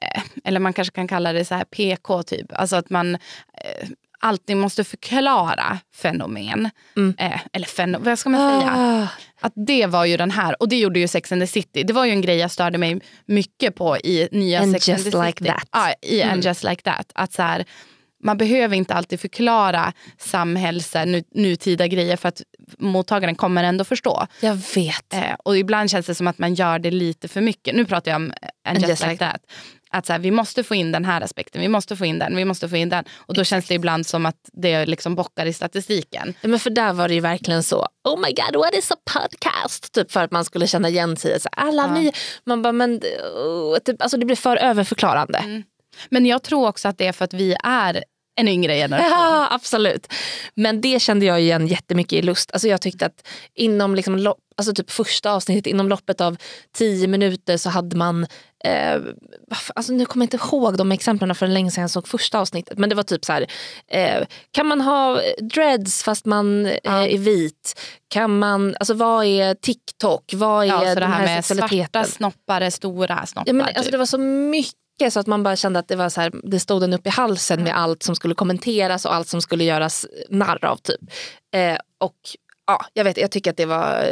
eh, eller man kanske kan kalla det så här PK typ. Alltså att man eh, alltid måste förklara fenomen. Mm. Eh, eller fenomen, vad ska man säga? Ah, Att det var ju den här, och det gjorde ju Sex and the City. Det var ju en grej jag störde mig mycket på i nya And Sex and just the like City. that. Ja, i Mm. And just like that. Att så här, man behöver inte alltid förklara samhälls, nu, nutida grejer för att mottagaren kommer ändå förstå. jag vet. Eh, och ibland känns det som att man gör det lite för mycket. Nu pratar jag om And, just, like, that. Att så här, vi måste få in den här aspekten, vi måste få in den, vi måste få in den. Och då känns det ibland som att det liksom bockar i statistiken. Ja, Men för där var det ju verkligen så, oh my god what is a podcast? Typ för att man skulle känna igen sig. Så alla Ja. nya, man bara, men, oh, typ, alltså det blir för överförklarande. Men jag tror också att det är för att vi är en yngre generation. Ja, absolut. Men det kände jag igen jättemycket i Lust. Alltså jag tyckte att inom liksom lopp, alltså typ första avsnittet, inom loppet av tio minuter så hade man Eh, alltså nu kommer jag inte ihåg de exemplen för länge sedan jag såg första avsnittet. Men det var typ så här. Eh, kan man ha dreads fast man eh, ja. är vit? Kan man, alltså vad är TikTok? Vad är ja, så det här, med svarta snoppar, stora snoppar. Ja, men, alltså, typ. det var så mycket så att man bara kände att det var så här, det stod en upp i halsen med allt som skulle kommenteras och allt som skulle göras narr av. Typ. Eh, och ja, jag vet, jag tycker att det var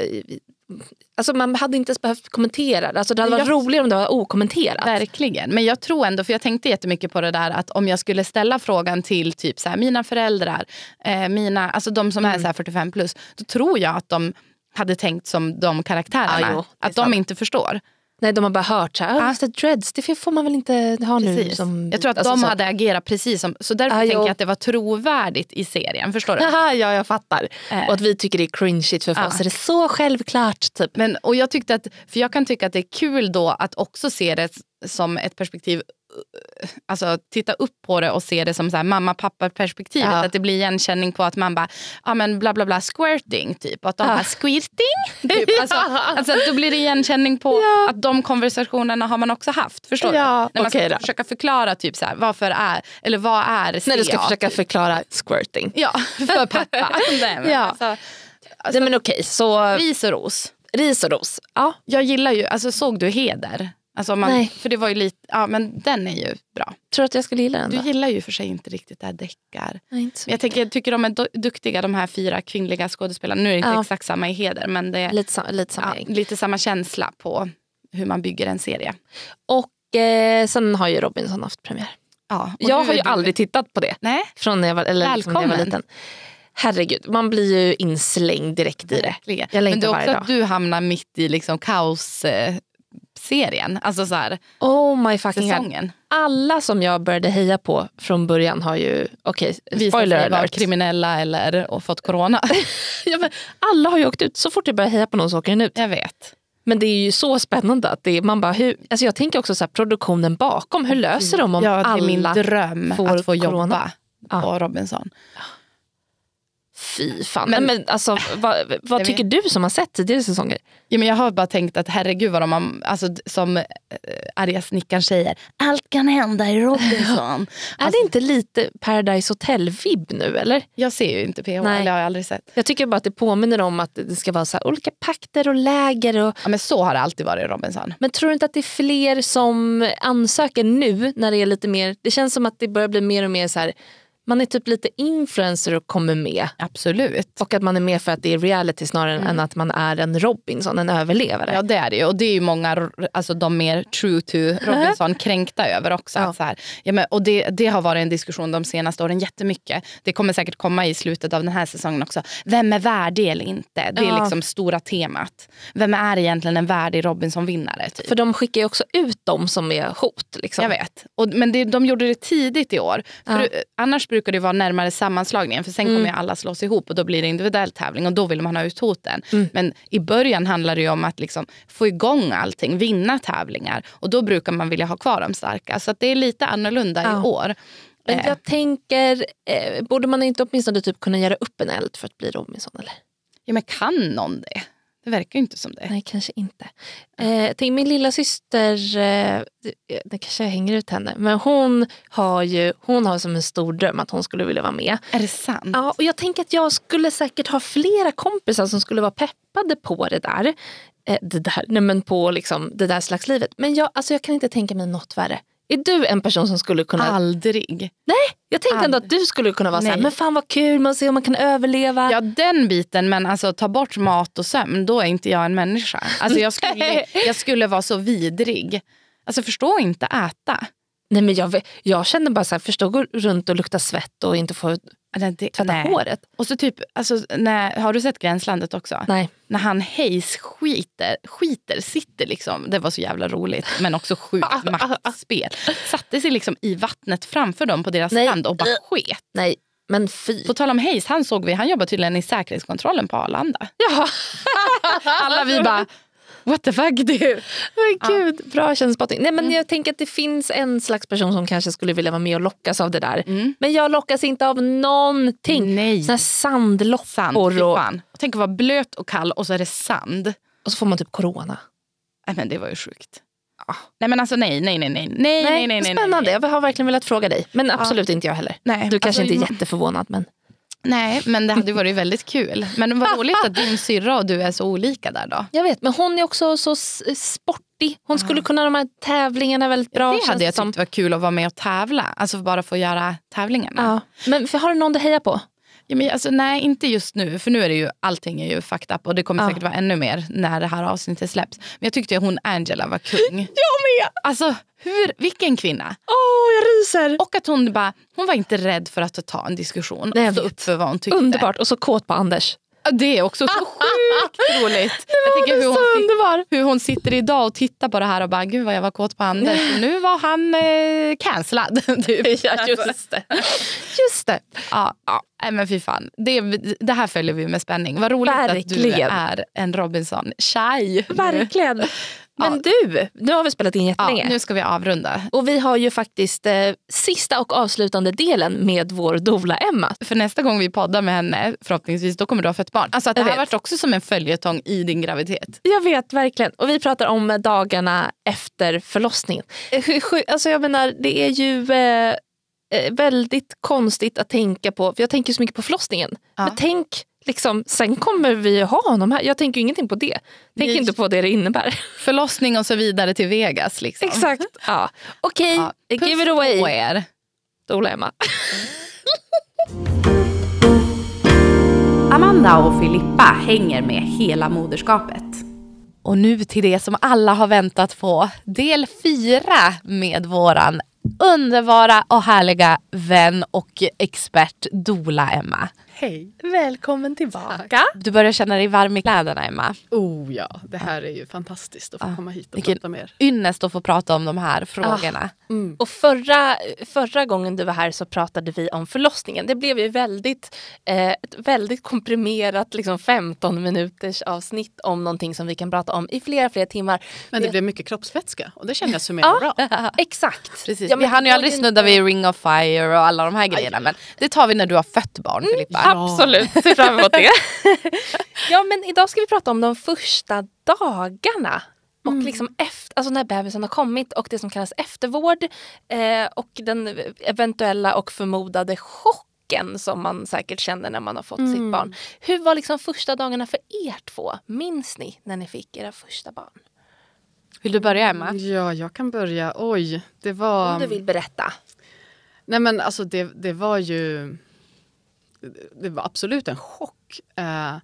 Alltså man hade inte ens behövt kommentera det. Alltså det hade varit jag, roligare om det var okommenterat. Verkligen. Men jag tror ändå, för jag tänkte jättemycket på det där att om jag skulle ställa frågan till typ så här, mina föräldrar, eh, mina, alltså de som mm. är så 45 plus, då tror jag att de hade tänkt som de karaktärerna. Ah, jo, att sant. de inte förstår. Nej, de har bara hört så här, ah. dreads, det får man väl inte ha precis. nu. Som, jag tror att alltså, de så. hade agerat precis som, så därför ah, tänker jag att det var trovärdigt i serien. Förstår du? (laughs) ja, jag fattar. Eh. Och att vi tycker det är cringeigt för ah. oss är det så självklart. Typ. Men, och jag tyckte att, för jag kan tycka att det är kul då att också se det som ett perspektiv alltså, titta upp på det och se det som så här, mamma pappa perspektivet. Ja. Att det blir igenkänning på att man bara, ja men bla bla bla squirting typ. Att de ja. bara squirting. (laughs) Typ. Alltså, alltså, då blir det igenkänning på ja. att de konversationerna har man också haft. Förstår du? När man ska då. försöka förklara typ så här, varför är, eller vad är När du ska försöka förklara squirting. Ja, (laughs) för pappa. (laughs) Nej, men, ja. Alltså, alltså, Nej, men okej, så... Ris och ros. Ris och ros. Ja. Jag gillar ju, alltså såg du Heder? Alltså man, Nej. För det var ju lite, ja men den är ju bra. Tror du att jag skulle gilla den Du då? gillar ju för sig inte riktigt det här deckar. Nej, jag, tänker, jag tycker de är duktiga de här fyra kvinnliga skådespelarna. Nu är det inte ja. exakt samma i heder men det är lite, sam lite, samma ja, lite samma känsla på hur man bygger en serie. Och eh, sen har ju Robinson haft premiär. Ja, jag har ju du... aldrig tittat på det. Nej. Från när jag var, eller liksom när jag var liten. Herregud, man blir ju inslängd direkt i det. Jag Men det är också att du hamnar mitt i liksom kaos eh, serien. Alltså så här, oh my fucking säsongen. God. Alla som jag började heja på från början har ju, okej, okay, spoiler alert. Varit kriminella eller och fått corona. (laughs) ja, men alla har ju åkt ut. Så fort jag börjar heja på någon så åker den ut. Jag vet. Men det är ju så spännande. att det är, man bara, hur, alltså Jag tänker också så här, produktionen bakom. Hur löser de om ja, alla får corona? Det är min dröm att få corona? jobba på ja. Robinson. Fy fan. Men, men alltså, vad, vad tycker du som har sett tidigare säsonger? Ja, men jag har bara tänkt att herregud vad de har, alltså, som äh, arga snickaren säger, allt kan hända i Robinson. alltså, (laughs) är det inte lite Paradise Hotel-vibb nu eller? Jag ser ju inte PH, Nej. eller har jag aldrig sett. Jag tycker bara att det påminner om att det ska vara så olika pakter och läger. Och... Ja, men så har det alltid varit i Robinson. Men tror du inte att det är fler som ansöker nu när det är lite mer, det känns som att det börjar bli mer och mer så här man är typ lite influencer och kommer med. Absolut. Och att man är med för att det är reality snarare mm. än att man är en Robinson, en överlevare. Ja det är det ju. Och det är ju många, alltså de mer true to (laughs) Robinson, kränkta över också. Ja. Så här, ja, men, och det, det har varit en diskussion de senaste åren jättemycket. Det kommer säkert komma i slutet av den här säsongen också. Vem är värdig eller inte? Det är ja. liksom stora temat. Vem är egentligen en värdig Robinson-vinnare? Typ? För de skickar ju också ut dem som är hot. Liksom. Jag vet. Och, men det, de gjorde det tidigt i år. För. Annars brukar det vara närmare sammanslagningen för sen mm. kommer alla slås ihop och då blir det individuell tävling och då vill man ha ut hoten. Mm. Men i början handlar det om att liksom få igång allting, vinna tävlingar och då brukar man vilja ha kvar de starka. Så det är lite annorlunda ja. i år. Men jag eh. tänker, eh, borde man inte åtminstone typ kunna göra upp en eld för att bli Robinson? Eller? Ja men kan någon det? Det verkar ju inte som det. Nej, kanske inte. Eh, tänk, min lilla syster, eh, det kanske jag hänger ut henne, men hon har ju hon har som en stor dröm att hon skulle vilja vara med. Är det sant? Ja, och jag tänker att jag skulle säkert ha flera kompisar som skulle vara peppade på det där. Eh, det där, nej, men på liksom det där slags livet. Men jag, alltså jag kan inte tänka mig något värre. Är du en person som skulle kunna... Aldrig. Nej, jag tänkte Aldrig. ändå att du skulle kunna vara så här, men fan vad kul, man ser om man kan överleva. Ja den biten, men alltså ta bort mat och sömn, då är inte jag en människa. Alltså jag skulle, (laughs) jag skulle vara så vidrig. Alltså förstå inte äta. Nej men jag, jag känner bara så här, förstå gå runt och lukta svett och inte få tvätta nej. håret. Och så typ, alltså, när, har du sett Gränslandet också? Nej. När han Hayes skiter, skiter, sitter liksom, det var så jävla roligt men också sjukt (laughs) maktspel. Satte sig liksom i vattnet framför dem på deras nej. strand och bara sket. Nej. Men fy. På tal om Hayes, han såg vi, han jobbar tydligen i säkerhetskontrollen på Arlanda. Ja. (laughs) Alla vi bara, what the fuck. Det, Men gud, bra känslospotting. Nej men jag tänker att det finns en slags person som kanske skulle vilja vara med och lockas av det där. Men jag lockas inte av någonting. Nej. Såna sand, sandloppor och, fan. Tänk att vara blöt och kall och så är det sand. och så får man typ corona. Nej men det var ju sjukt. Nej men alltså nej, nej, nej, nej, nej, nej, nej, nej. spännande. Nej, Jag har verkligen velat fråga dig. Men absolut inte jag heller. Nej, Du kanske alltså, inte är jätteförvånad men. Nej men det hade varit (laughs) väldigt kul. Men vad roligt att din syrra och du är så olika där då. Jag vet men hon är också så sportig. Hon skulle kunna de här tävlingarna väldigt bra. det hade jag som. tyckt var kul att vara med och tävla. Alltså bara få göra tävlingarna. Ja. Men för, har du någon du hejar på? Ja, men alltså, nej, inte just nu. För nu är det ju, allting är ju fucked up. Och det kommer Ja. säkert vara ännu mer när det här avsnittet släpps. Men jag tyckte att hon Angela var kung. (laughs) Jag med! Alltså, hur, vilken kvinna. Åh, jag ryser. Och att hon bara, hon var inte rädd för att ta en diskussion Nej, och stå upp för vad hon tyckte. Underbart. Och så kåt på Anders. Det är också så sjukt (laughs) roligt. Jag tänker hur hon, underbar. hur hon sitter idag och tittar på det här och bara, gud vad jag var kåt på Anders. Nu var han eh, cancellad. (laughs) typ. Ja, (laughs) just det. Just det. Ja, ja. Nej, men fy fan. Det, det här följer vi med spänning. Vad roligt att du Verkligen. är en Robinson-tjej. Verkligen. Men du, nu har vi spelat in Ja, jättelänge. nu ska vi avrunda. Och vi har ju faktiskt eh, sista och avslutande delen med vår dola Emma. För nästa gång vi poddar med henne, förhoppningsvis, då kommer du ha fött barn. Alltså att det Jag här har varit också som en följetong i din graviditet. Jag vet verkligen. Och vi pratar om dagarna efter förlossningen. Eh, Alltså jag menar, det är ju eh, eh, väldigt konstigt att tänka på, för jag tänker så mycket på förlossningen. Ja. Men tänk, liksom, sen kommer vi ha honom här. Jag tänker ingenting på det. Tänk Nej. inte på det det innebär. Förlossning och så vidare till Vegas. Liksom. Exakt. Ja. Okej, Ja. give it Puss på away. er. Dola (laughs) Emma. Amanda och Filippa hänger med hela moderskapet. Och nu till det som alla har väntat på. Del fyra med våran underbara och härliga vän och expert Dola Emma. Hej. Välkommen tillbaka. Du börjar känna dig varm i kläderna Emma. Oh ja, det här är ju fantastiskt att få Ah, komma hit och prata med er. Ynnest att få prata om de här frågorna. Mm. Och förra, förra gången du var här så pratade vi om förlossningen. Det blev ju väldigt, eh, ett väldigt komprimerat liksom 15 minuters avsnitt om någonting som vi kan prata om i flera, flera timmar. Men det Det- blev mycket kroppsvätska och det känner jag summerar bra. (laughs) Exakt. Precis. Ja, vi hann ju aldrig snudda vid Ring of Fire och alla de här grejerna. Men det tar vi när du har fött barn Filippa. Absolut, ser fram emot det. (laughs) ja men idag ska vi prata om de första dagarna. Och liksom efter, alltså när bebisen har kommit och det som kallas eftervård eh, och den eventuella och förmodade chocken som man säkert känner när man har fått sitt barn. Hur var liksom första dagarna för er två? Minns ni när ni fick era första barn? Vill du börja Emma? Ja, jag kan börja. Oj, det var... Om du vill berätta. Nej men alltså det, det var ju... Det var absolut en chock. Eh,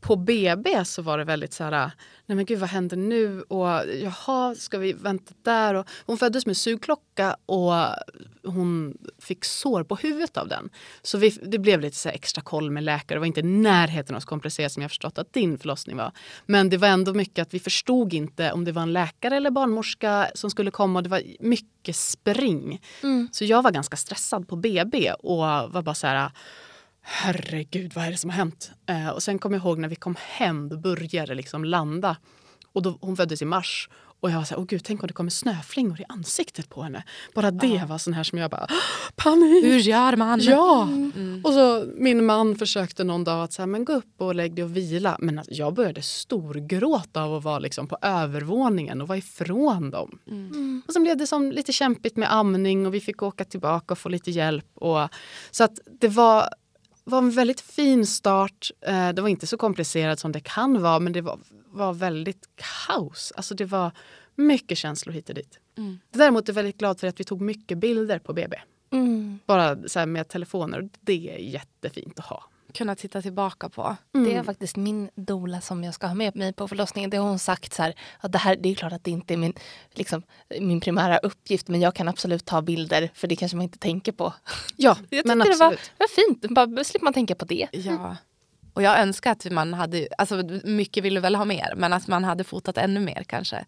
på BB så var det väldigt så här, nej men gud vad händer nu? Och jaha, ska vi vänta där? Och hon föddes med sugklocka och hon fick sår på huvudet av den. Så vi, det blev lite så extra koll med läkare. Det var inte närheten av så komplicerat som jag förstått att din förlossning var. Men det var ändå mycket att vi förstod inte om det var en läkare eller barnmorska som skulle komma. Det var mycket spring. Så jag var ganska stressad på BB och var bara så här herregud vad är det som har hänt? Eh, och sen kommer jag ihåg när vi kom hem, då började det liksom landa. Och då, hon föddes i mars. Och jag var så här, åh gud, tänk om det kommer snöflingor i ansiktet på henne. Bara det var sån här som jag bara, panik! Hur gör man? Ja! Och så min man försökte någon dag att säga, men gå upp och lägg dig och vila. Men alltså, jag började storgråta av att vara liksom på övervåningen och vara ifrån dem. Och sen blev det som lite kämpigt med amning och vi fick åka tillbaka och få lite hjälp. Och, så att det var, var en väldigt fin start. Eh, det var inte så komplicerat som det kan vara men det var, var väldigt kaos. Alltså det var mycket känslor hit och dit. Däremot är jag väldigt glad för att vi tog mycket bilder på BB. Bara så med telefoner. Det är jättefint att ha. Kunna titta tillbaka på. Det är faktiskt min dola som jag ska ha med mig på förlossningen. Det har hon sagt så här, att det här det är klart att det inte är min, liksom, min primära uppgift men jag kan absolut ta bilder för det kanske man inte tänker på. (laughs) Ja, Jag men tyckte det var, absolut. var fint, bara slipper man tänka på det. Ja. Och jag önskar att man hade, alltså mycket vill du väl ha mer, men att man hade fotat ännu mer kanske.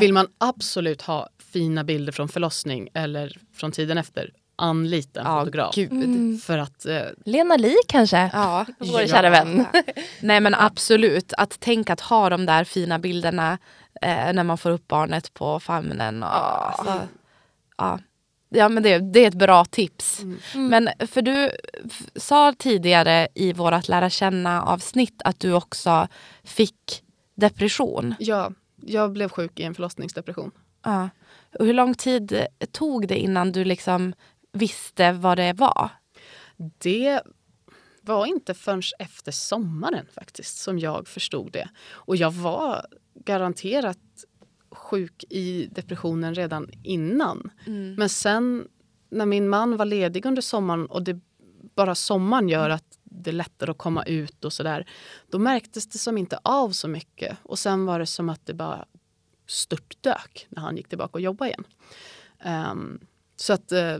Vill man absolut ha fina bilder från förlossning eller från tiden efter, anlita en Ja, fotograf. gud. Mm. För att, eh, Lena Li kanske? Ja. Vår kära vän. (laughs) Nej men absolut, att tänka att ha de där fina bilderna eh, när man får upp barnet på famnen. Och, alltså, ja. ja men det, det är ett bra tips. Mm. Men för du sa tidigare i vårt lära känna avsnitt att du också fick depression. ja, jag blev sjuk i en förlossningsdepression. Ja. Och hur lång tid tog det innan du liksom visste vad det var? Det var inte förrän efter sommaren faktiskt som jag förstod det. Och jag var garanterat sjuk i depressionen redan innan. Men sen när min man var ledig under sommaren och det bara sommaren gör att det är lättare att komma ut och sådär. Då märktes det som inte av så mycket. Och sen var det som att det bara störtdök när han gick tillbaka och jobbade igen. Ehm, så att eh,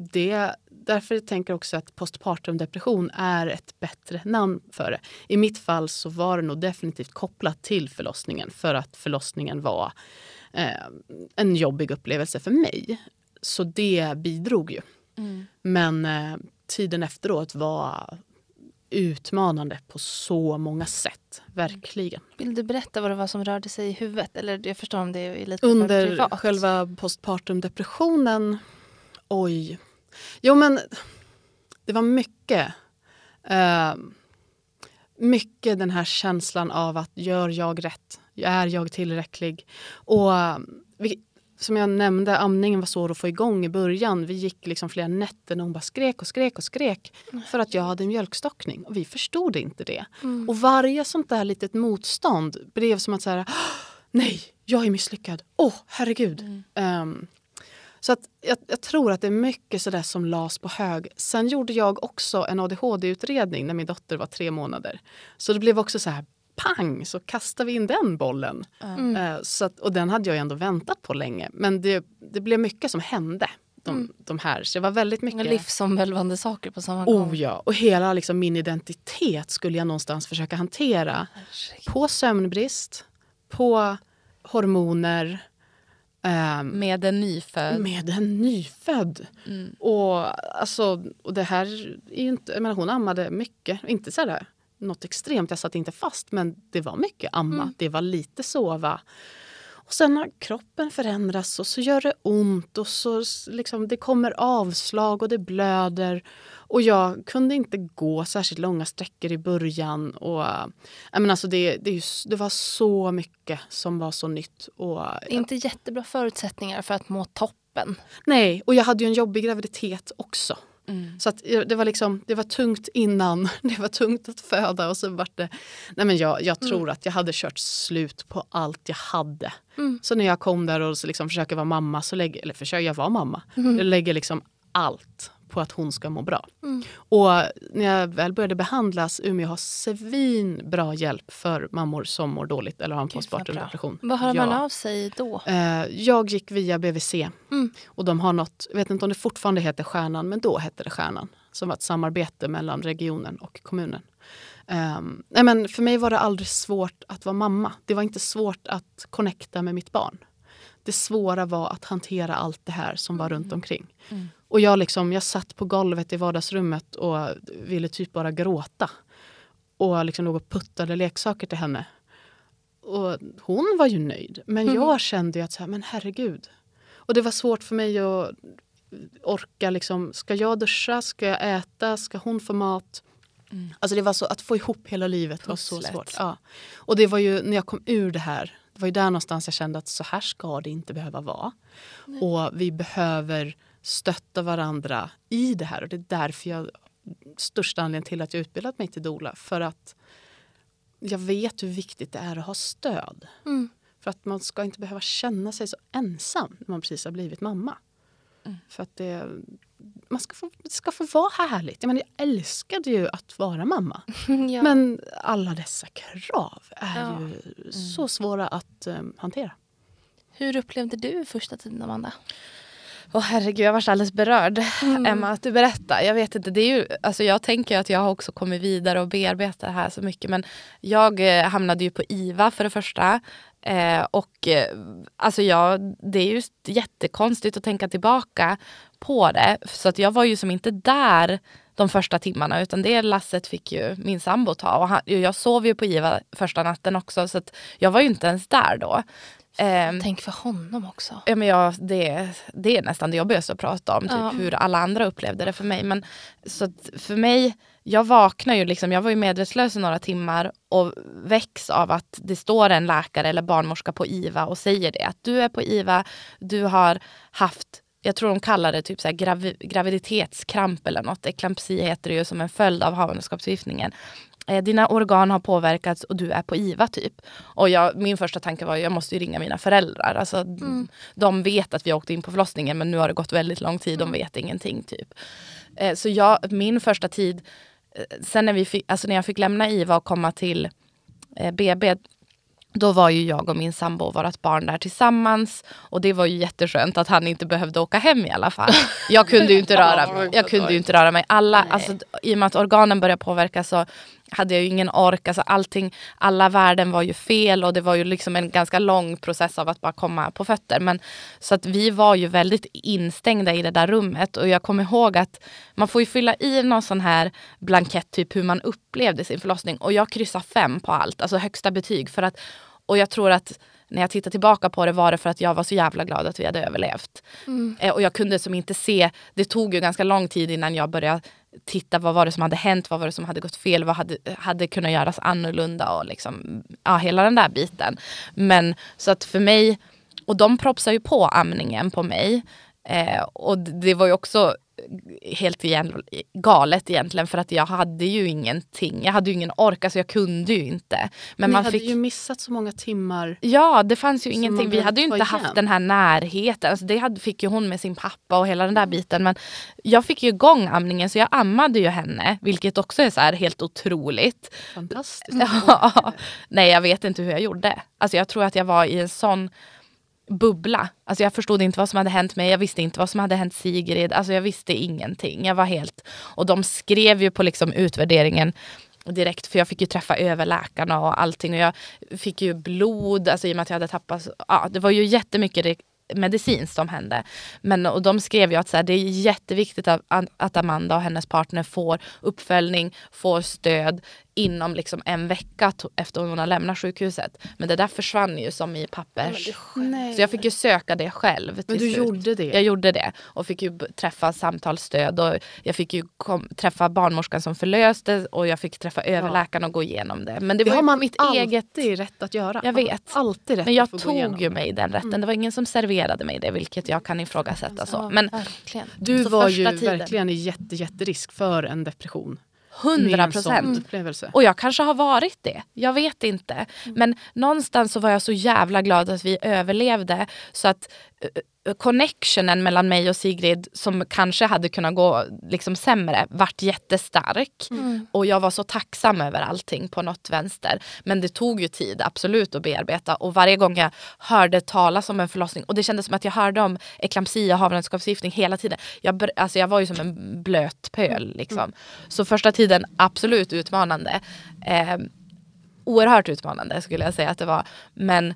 det, därför tänker jag också att postpartum depression är ett bättre namn för det. I mitt fall så var det nog definitivt kopplat till förlossningen för att förlossningen var eh, en jobbig upplevelse för mig. Så det bidrog ju. Men eh, tiden efteråt var utmanande på så många sätt. Verkligen. Vill du berätta vad det var som rörde sig i huvudet? Eller jag förstår om det är lite Under privat. själva postpartum depressionen, oj. Jo men det var mycket. Eh, mycket den här känslan av att gör jag rätt? Är jag tillräcklig? Och eh, vi, som jag nämnde, amningen var svår att få igång i början. Vi gick liksom flera nätter när hon bara skrek och skrek och skrek för att jag hade en mjölkstockning. Och vi förstod inte det. Och varje sånt där litet motstånd blev som att så här, (gasps) nej, jag är misslyckad. Åh, herregud. Ehm, så att jag, jag tror att det är mycket sådär som las på hög. Sen gjorde jag också en ADHD-utredning när min dotter var tre månader. Så det blev också så här, pang, så kastade vi in den bollen. Mm. Eh, så att, och den hade jag ändå väntat på länge. Men det, det blev mycket som hände. De, de här. Så det var väldigt mycket... Livsomvälvande saker på samma gång. Oh ja, och hela liksom min identitet skulle jag någonstans försöka hantera. På sömnbrist, på hormoner, ehm, Med en nyfödd. med en nyfödd. Mm. Och, alltså, och det här är inte, jag menar, hon ammade mycket, inte så här, något extremt, jag satt inte fast men det var mycket amma, Mm. det var lite sova. Och sen har kroppen förändrats och så gör det ont och så liksom, det kommer avslag och det blöder. Och jag kunde inte gå särskilt långa sträckor i början. Och, äh, jag menar, alltså det, det, det var så mycket som var så nytt. Och, Inte jättebra förutsättningar för att må toppen. Nej, och jag hade ju en jobbig graviditet också. Mm. Så att det, var liksom, det var tungt innan, (laughs) det var tungt att föda och så vart det... Nej men jag, jag tror att jag hade kört slut på allt jag hade. Mm. Så när jag kom där och liksom försöker vara mamma, så lägger, eller försöker jag vara mamma, jag lägger liksom allt på att hon ska må bra. Mm. Och när jag väl började behandlas, Umeå har svin bra hjälp för mammor som mår dåligt eller har en postpartum depression. Vad hör Ja. man av sig då? Eh, jag gick via BVC Mm. och de har något, jag vet inte om det fortfarande heter Stjärnan, men då hette det Stjärnan. Som var ett samarbete mellan regionen och kommunen. Ehm, nej men för mig var det aldrig svårt att vara mamma. Det var inte svårt att connecta med mitt barn. Det svåra var att hantera allt det här som var runt omkring. Och jag, liksom, jag satt på golvet i vardagsrummet och ville typ bara gråta. Och liksom låg och puttade leksaker till henne. Och hon var ju nöjd. Men jag kände ju att så här, men herregud. Och det var svårt för mig att orka. Liksom, ska jag duscha? Ska jag äta? Ska hon få mat? Alltså det var så, att få ihop hela livet var så svårt. Ja. Och det var ju när jag kom ur det här. Det var ju där någonstans jag kände att så här ska det inte behöva vara. Och vi behöver stötta varandra i det här. Och det är därför jag, största anledningen till att jag utbildat mig till doula. För att jag vet hur viktigt det är att ha stöd. Mm. För att man ska inte behöva känna sig så ensam när man precis har blivit mamma. För att det, man ska få, det ska få vara härligt. Jag, menar, jag älskade ju att vara mamma. (laughs) ja. Men alla dessa krav är Ja. ju så svåra att eh, hantera. Hur upplevde du första tiden, Amanda? Åh herregud, jag var så alldeles berörd. Emma, att du berättar. Jag vet inte, det är ju, alltså jag tänker att jag har också kommit vidare och bearbetat det här så mycket. Men jag eh, hamnade ju på IVA för det första. Eh, och eh, alltså jag, det är ju jättekonstigt att tänka tillbaka på det. Så att jag var ju som inte där de första timmarna utan det lasset fick ju min sambo ta. Och han, jag sov ju på IVA första natten också så att jag var ju inte ens där då. Um, Tänk för honom också. Ja, men jag, det, det är nästan det jobbigaste att prata om, typ, ja. hur alla andra upplevde det för mig. Men, så för mig, jag vaknar ju, liksom, jag var ju medvetslös i några timmar och väcks av att det står en läkare eller barnmorska på IVA och säger det. Att du är på IVA, du har haft jag tror de kallar det typ så gravi graviditetskramp eller något. Eklampsi heter det ju som en följd av havandeskapsförgiftningen. Eh, dina organ har påverkats och du är på IVA typ. Och jag, min första tanke var att jag måste ringa mina föräldrar. Alltså, mm. De vet att vi åkte in på förlossningen men nu har det gått väldigt lång tid. De mm. vet ingenting typ. Eh, så jag, min första tid, eh, sen när, vi fick, alltså när jag fick lämna IVA och komma till BB då var ju jag och min sambo och vårt barn där tillsammans. Och det var ju jätteskönt att han inte behövde åka hem i alla fall. Jag kunde ju inte (laughs) röra mig. Jag kunde inte röra mig. Alla, alltså, I och med att organen började påverkas så hade jag ju ingen ork. Alltså allting, alla värden var ju fel och det var ju liksom en ganska lång process av att bara komma på fötter. Men, så att vi var ju väldigt instängda i det där rummet och jag kommer ihåg att man får ju fylla i någon sån här blankett, typ hur man upplevde sin förlossning. Och jag kryssade fem på allt, alltså högsta betyg. För att, och jag tror att när jag tittar tillbaka på det var det för att jag var så jävla glad att vi hade överlevt. Mm. Eh, och jag kunde som inte se, det tog ju ganska lång tid innan jag började titta vad var det som hade hänt, vad var det som hade gått fel, vad hade, hade kunnat göras annorlunda och liksom, ja, hela den där biten. Men så att för mig, och de propsar ju på amningen på mig. Eh, och det var ju också helt igen, galet egentligen för att jag hade ju ingenting. Jag hade ju ingen ork, alltså jag kunde ju inte. Men, Men man hade fick... ju missat så många timmar. Ja, det fanns ju ingenting. Vi hade ju inte haft den här närheten. Alltså det hade, fick ju hon med sin pappa och hela den där biten. Men jag fick ju igång amningen så jag ammade ju henne. Vilket också är så här helt otroligt. Fantastiskt. (laughs) Ja. Nej, jag vet inte hur jag gjorde. Alltså jag tror att jag var i en sån bubbla. Alltså jag förstod inte vad som hade hänt mig, jag visste inte vad som hade hänt Sigrid. Alltså jag visste ingenting. Jag var helt... Och de skrev ju på liksom utvärderingen direkt för jag fick ju träffa överläkarna och allting. Och jag fick ju blod, alltså i och med att jag hade tappat... Ja, det var ju jättemycket medicinskt som hände. Men, och de skrev ju att så här, det är jätteviktigt att, att Amanda och hennes partner får uppföljning, får stöd inom liksom en vecka efter hon har lämnat sjukhuset. Men det där försvann ju som i pappers. Så jag fick ju söka det själv. Men du slut. gjorde det? Jag gjorde det. Och fick ju träffa samtalsstöd. Och jag fick ju kom, träffa barnmorskan som förlöste. Och jag fick träffa överläkaren och gå igenom det. Men det, det var har man mitt eget... rätt att göra. Jag vet. Alltid rätt Men jag tog ju mig den rätten. Mm. Det var ingen som serverade mig det. Vilket jag kan ifrågasätta. Så. Men, du så var ju tiden. verkligen i jätte, jätterisk för en depression. 100 procent. Och jag kanske har varit det. Jag vet inte. Mm. Men någonstans så var jag så jävla glad att vi överlevde. Så att connectionen mellan mig och Sigrid som kanske hade kunnat gå liksom sämre vart jättestark. Mm. Och jag var så tacksam över allting på något vänster. Men det tog ju tid absolut att bearbeta och varje gång jag hörde talas om en förlossning och det kändes som att jag hörde om eklampsi och havandeskapsförgiftning hela tiden. Jag, alltså jag var ju som en blöt pöl mm. liksom. Mm. Så första tiden absolut utmanande. Eh, oerhört utmanande skulle jag säga att det var. Men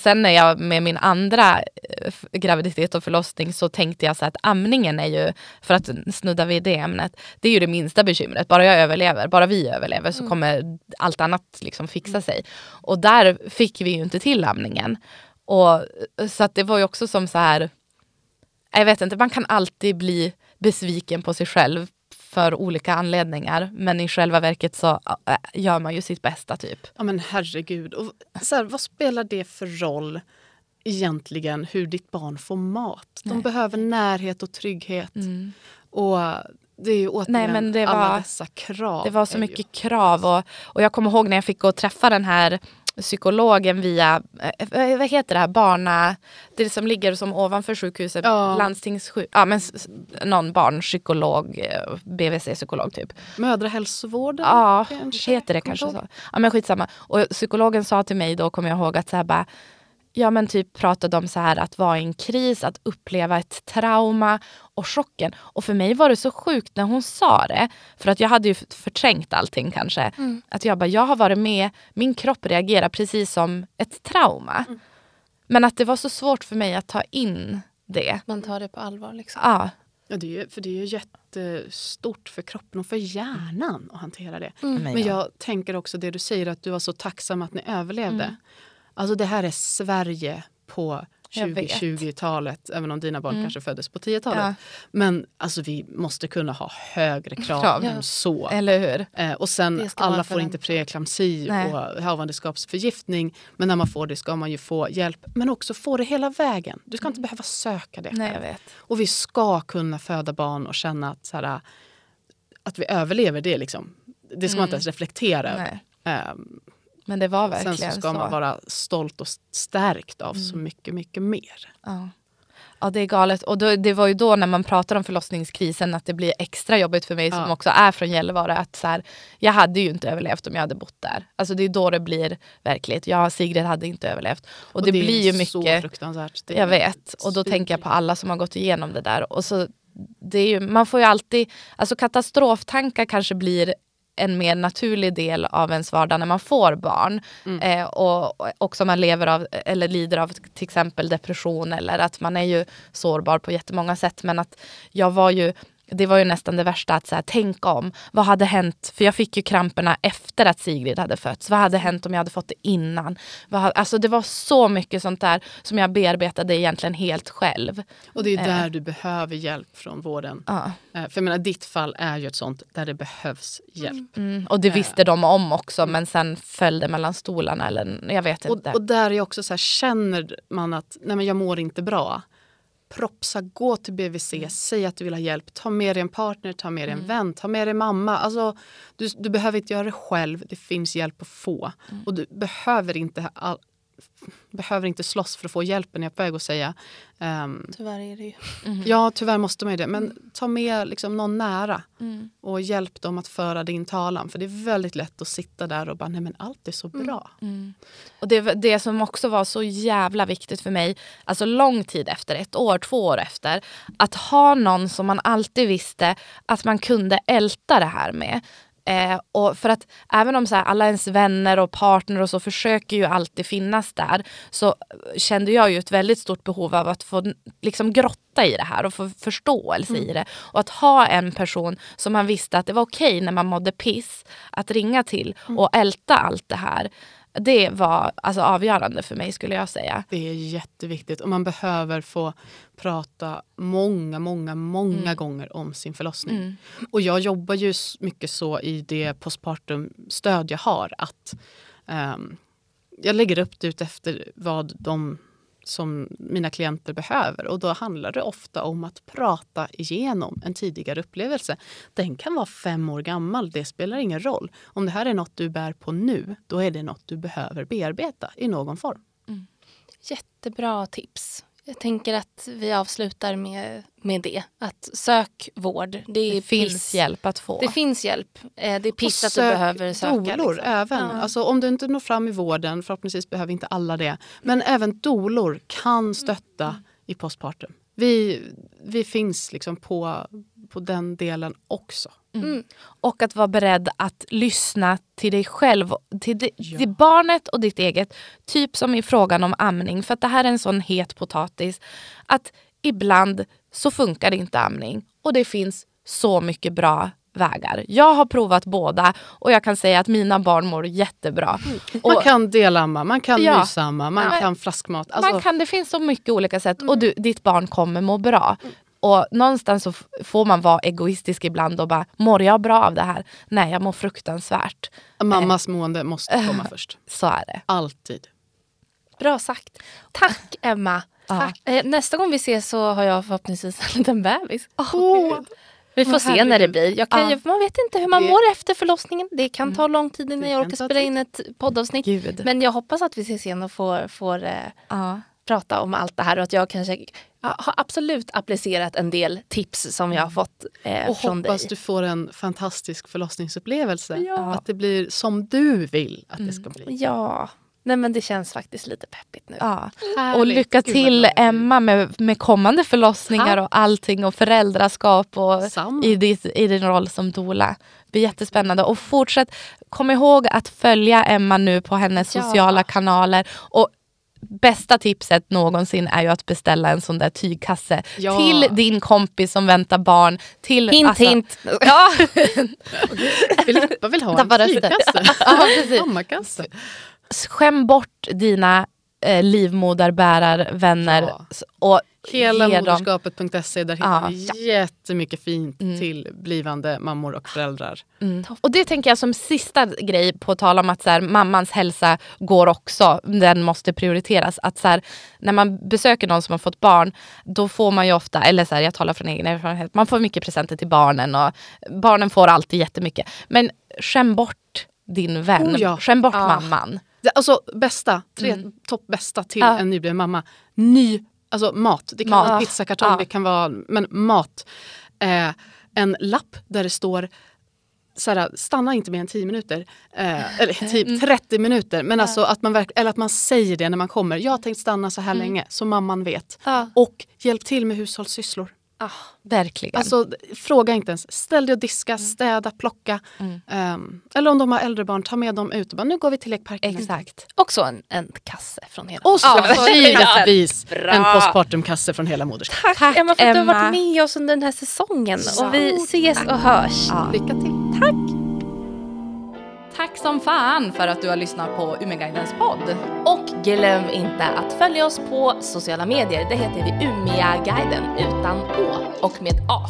sen när jag med min andra eh, graviditet och förlossning så tänkte jag så att amningen är ju, för att snudda vid det ämnet, det är ju det minsta bekymret. Bara jag överlever, bara vi överlever så mm. kommer allt annat liksom fixa sig. Och där fick vi ju inte till amningen. Och, så att det var ju också som så här, jag vet inte, man kan alltid bli besviken på sig själv för olika anledningar. Men i själva verket så äh, gör man ju sitt bästa typ. Ja men herregud. Och så här, vad spelar det för roll egentligen hur ditt barn får mat? De Nej. behöver närhet och trygghet. Mm. Och det är ju återigen Nej, men det var, alla dessa krav. Det var så mycket ju. krav. Och, och jag kommer ihåg när jag fick gå och träffa den här psykologen via, eh, vad heter det här, barna, det som ligger som ovanför sjukhuset, ja. landstingssjuk, ja men någon barnpsykolog, eh, BVC-psykolog typ. Mödrahälsovården? Ja, kanske? heter det kanske så. Ja men skitsamma. Och psykologen sa till mig då, kommer jag ihåg, att så här bara, ja, men typ pratade om så här att vara i en kris, att uppleva ett trauma och chocken. Och för mig var det så sjukt när hon sa det. För att jag hade ju förträngt allting kanske. Mm. Att jag bara, jag har varit med, min kropp reagerar precis som ett trauma. Men att det var så svårt för mig att ta in det. Man tar det på allvar. Liksom. Ja, Ja, det är ju, för det är ju jättestort för kroppen och för hjärnan att hantera det. men Men ja. jag tänker också det du säger att du var så tacksam att ni överlevde. Alltså det här är Sverige på Jag vet. 2020-talet, även om dina barn kanske föddes på 10-talet. Ja. Men alltså vi måste kunna ha högre krav, Krav. än så. Eller hur? Eh, och sen alla får inte Nej. och havandeskapsförgiftning. Men när man får det ska man ju få hjälp. Men också få det hela vägen. Du ska inte behöva söka det Nej, jag vet. Och vi ska kunna föda barn och känna att, så här, att vi överlever det. Liksom. Det ska man inte ens reflektera över. Mm. Men det var verkligen sen så ska man vara stolt och stärkt av så mycket, mycket mer. Ja. ja, det är galet. Och då, det var ju då när man pratar om förlossningskrisen att det blir extra jobbigt för mig som Ja. också är från Gällivare. Att så här, jag hade ju inte överlevt om jag hade bott där. Alltså det är då det blir verkligt. Jag och Sigrid hade inte överlevt. Och, det, blir ju så mycket... fruktansvärt. Det Jag är vet. Och då tänker jag på alla som har gått igenom det där. Och så, det är ju, man får ju alltid... Alltså katastroftankar kanske blir en mer naturlig del av ens vardag när man får barn. Eh, och och också man lever av, eller lider av till exempel depression eller att man är ju sårbar på jättemånga sätt. Men att jag var ju det var ju nästan det värsta att så här, tänka om. Vad hade hänt? För jag fick ju kramperna efter att Sigrid hade fötts. Vad hade hänt om jag hade fått det innan? Vad, alltså det var så mycket sånt där som jag bearbetade egentligen helt själv. Och det är där du behöver hjälp från vården. Ja. Eh, För jag menar, ditt fall är ju ett sånt där det behövs hjälp. Mm, och det visste de om också men sen föll det mellan stolarna. Eller, jag vet inte. Och, och där är också så här, känner man att nej men jag mår inte bra. Propsa, gå till BVC, säg att du vill ha hjälp. Ta med dig en partner, ta med dig en vän, ta med dig mamma. Alltså, du, du behöver inte göra det själv, det finns hjälp att få. Och du behöver inte, all, behöver inte slåss för att få hjälpen, är jag på väg att säga. Ehm, Tyvärr är det ju. (laughs) Ja, tyvärr måste man ju det. Men ta med liksom någon nära Mm. och hjälp dem att föra din talan. För det är väldigt lätt att sitta där och bara, nej men allt är så bra. Och det, det som också var så jävla viktigt för mig, alltså lång tid efter, ett år, två år efter, att ha någon som man alltid visste att man kunde älta det här med. Eh, och för att även om så här, alla ens vänner och partner och så försöker ju alltid finnas där så kände jag ju ett väldigt stort behov av att få liksom grotta i det här och få förståelse i det. Och att ha en person som man visste att det var okej när man mådde piss att ringa till och älta allt det här. Det var alltså avgörande för mig skulle jag säga. Det är jätteviktigt och man behöver få prata många, många, många gånger om sin förlossning. Och jag jobbar ju mycket så i det postpartum-stöd jag har att ehm, jag lägger upp det ut efter vad de som mina klienter behöver. Och då handlar det ofta om att prata igenom en tidigare upplevelse. Den kan vara fem år gammal, det spelar ingen roll. Om det här är något du bär på nu, då är det något du behöver bearbeta i någon form. Mm. Jättebra tips. Jag tänker att vi avslutar med, med det. Att sök vård. Det, är Det finns piss. hjälp att få. Det finns hjälp. Eh, Det är piss Och att du behöver söka. Dolor liksom. även. Ja. Alltså, om du inte når fram i vården, förhoppningsvis behöver inte alla det. Men även dolor kan stötta i postpartum. Vi, vi finns liksom på, på den delen också. Mm. Och att vara beredd att lyssna till dig själv, till, di- Ja. till barnet och ditt eget. Typ som i frågan om amning, för att det här är en sån het potatis. Att ibland så funkar inte amning och det finns så mycket bra vägar. Jag har provat båda och jag kan säga att mina barn mår jättebra. Man Och kan delamma, man kan Ja. mysamma, man Men- kan flaskmat. Alltså, man kan, det finns så mycket olika sätt och du, ditt barn kommer må bra. Och någonstans så får man vara egoistisk ibland och bara, mår jag bra av det här? Nej, jag mår fruktansvärt. Mammas mående måste komma först. Så är det. Alltid. Bra sagt. Tack Emma. Ja. Tack. Eh, Nästa gång vi ses så har jag förhoppningsvis en liten bebis. Åh, Vi får se när det blir. Jag kan Ja. man vet inte hur man Det- mår efter förlossningen. Det kan ta lång tid innan jag orkar spela in ett poddavsnitt. Gud. Men jag hoppas att vi ses igen och får, får eh, Ja. prata om allt det här och att jag kanske har absolut applicerat en del tips som jag har fått eh, och från hoppas dig. du får en fantastisk förlossningsupplevelse. Ja. Att det blir som du vill att det ska bli. Ja, Nej men det känns faktiskt lite peppigt nu. Ja. Härligt. Och lycka till. Emma med, med kommande förlossningar och allting och föräldraskap och Samma. i, ditt, i din roll som doula. Det blir jättespännande. Och fortsätt, kom ihåg att följa Emma nu på hennes Ja. sociala kanaler. Och bästa tipset någonsin är ju att beställa en sån där tygkasse Ja. till din kompis som väntar barn. Till, Hint alltså- hint. (laughs) Ja, Filippa vill ha en tygkasse. ja, precis. Skäm bort dina eh, livmoderbärarvänner Ja. och Hela moderskapet.se, där hittar Ja. vi jättemycket fint Mm. till blivande mammor och föräldrar. Mm. Och det tänker jag som sista grej på tal om att så här, mammans hälsa går också, den måste prioriteras. Att så här, när man besöker någon som har fått barn, då får man ju ofta, eller så här, jag talar från egen erfarenhet, man får mycket presenter till barnen och barnen får alltid jättemycket. Men skäm bort din vän, Oh ja. skäm bort Ah. mamman. Alltså bästa, tre Mm. topp bästa till Ja. en nybliven mamma. Ny, alltså mat. Det kan Mat. vara en pizzakartong, Ja. det kan vara men mat. Eh, en lapp där det står såhär, stanna inte mer än 10 minuter. Eh, eller Mm. typ 30 minuter. Men alltså att man verk- eller att man säger det när man kommer. Jag har tänkt stanna så här Mm. länge, så mamman vet. Ja. Och hjälp till med hushållssysslor. Ah, Verkligen. Alltså, fråga inte ens. Ställ dig och diska, städa, plocka. Mm. Ehm, eller om de har äldre barn, ta med dem ut. Och bara, nu går vi till lekparken. Exakt. också en, en kasse från hela Och så Ja, givetvis Bra. en postpartumkasse från hela moderskapet. Tack, Tack, Emma för att du har varit med oss under den här säsongen. Så Och vi ses och hörs. Ja. Lycka till. Tack Tack som fan för att du har lyssnat på Umeguidens podd. Och glöm inte att följa oss på sociala medier. Det heter vi Umeåguiden utan Å och med A.